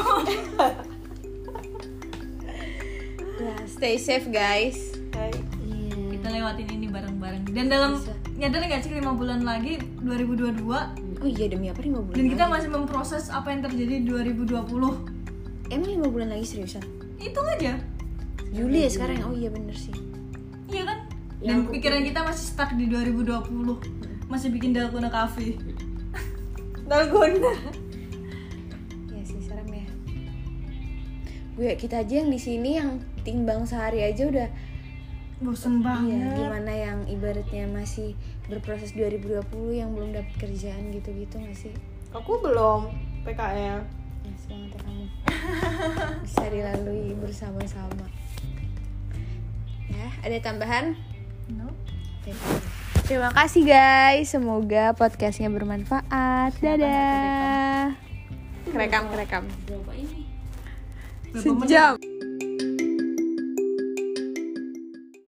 Ya, stay safe guys. Hai. Lewatin ini bareng-bareng. Dan dalam nyadar nggak sih 5 bulan lagi 2022 Oh iya demi apa lima bulan? dan kita lagi? masih memproses apa yang terjadi di 2020. Emang lima bulan lagi seriusan? Hitung aja. Juli ya sekarang? Oh iya bener sih. Iya kan? Dan pikiran kita masih stuck di 2020. Masih bikin dalgona cafe. Dalgona. Ya sih serem ya. Gue kita aja yang di sini yang timbang sehari aja udah Bosen Iya, banget. gimana yang ibaratnya masih berproses 2020 yang belum dapat kerjaan gitu-gitu gak sih? Aku belum PKL. Ya, semangat ya kamu. Bisa dilalui bersama-sama. Ya, ada tambahan? No. Oke. Terima kasih guys, semoga podcastnya bermanfaat. Dadah. Kerekam, kerekam. berapa ini Berapa menit? Sejam.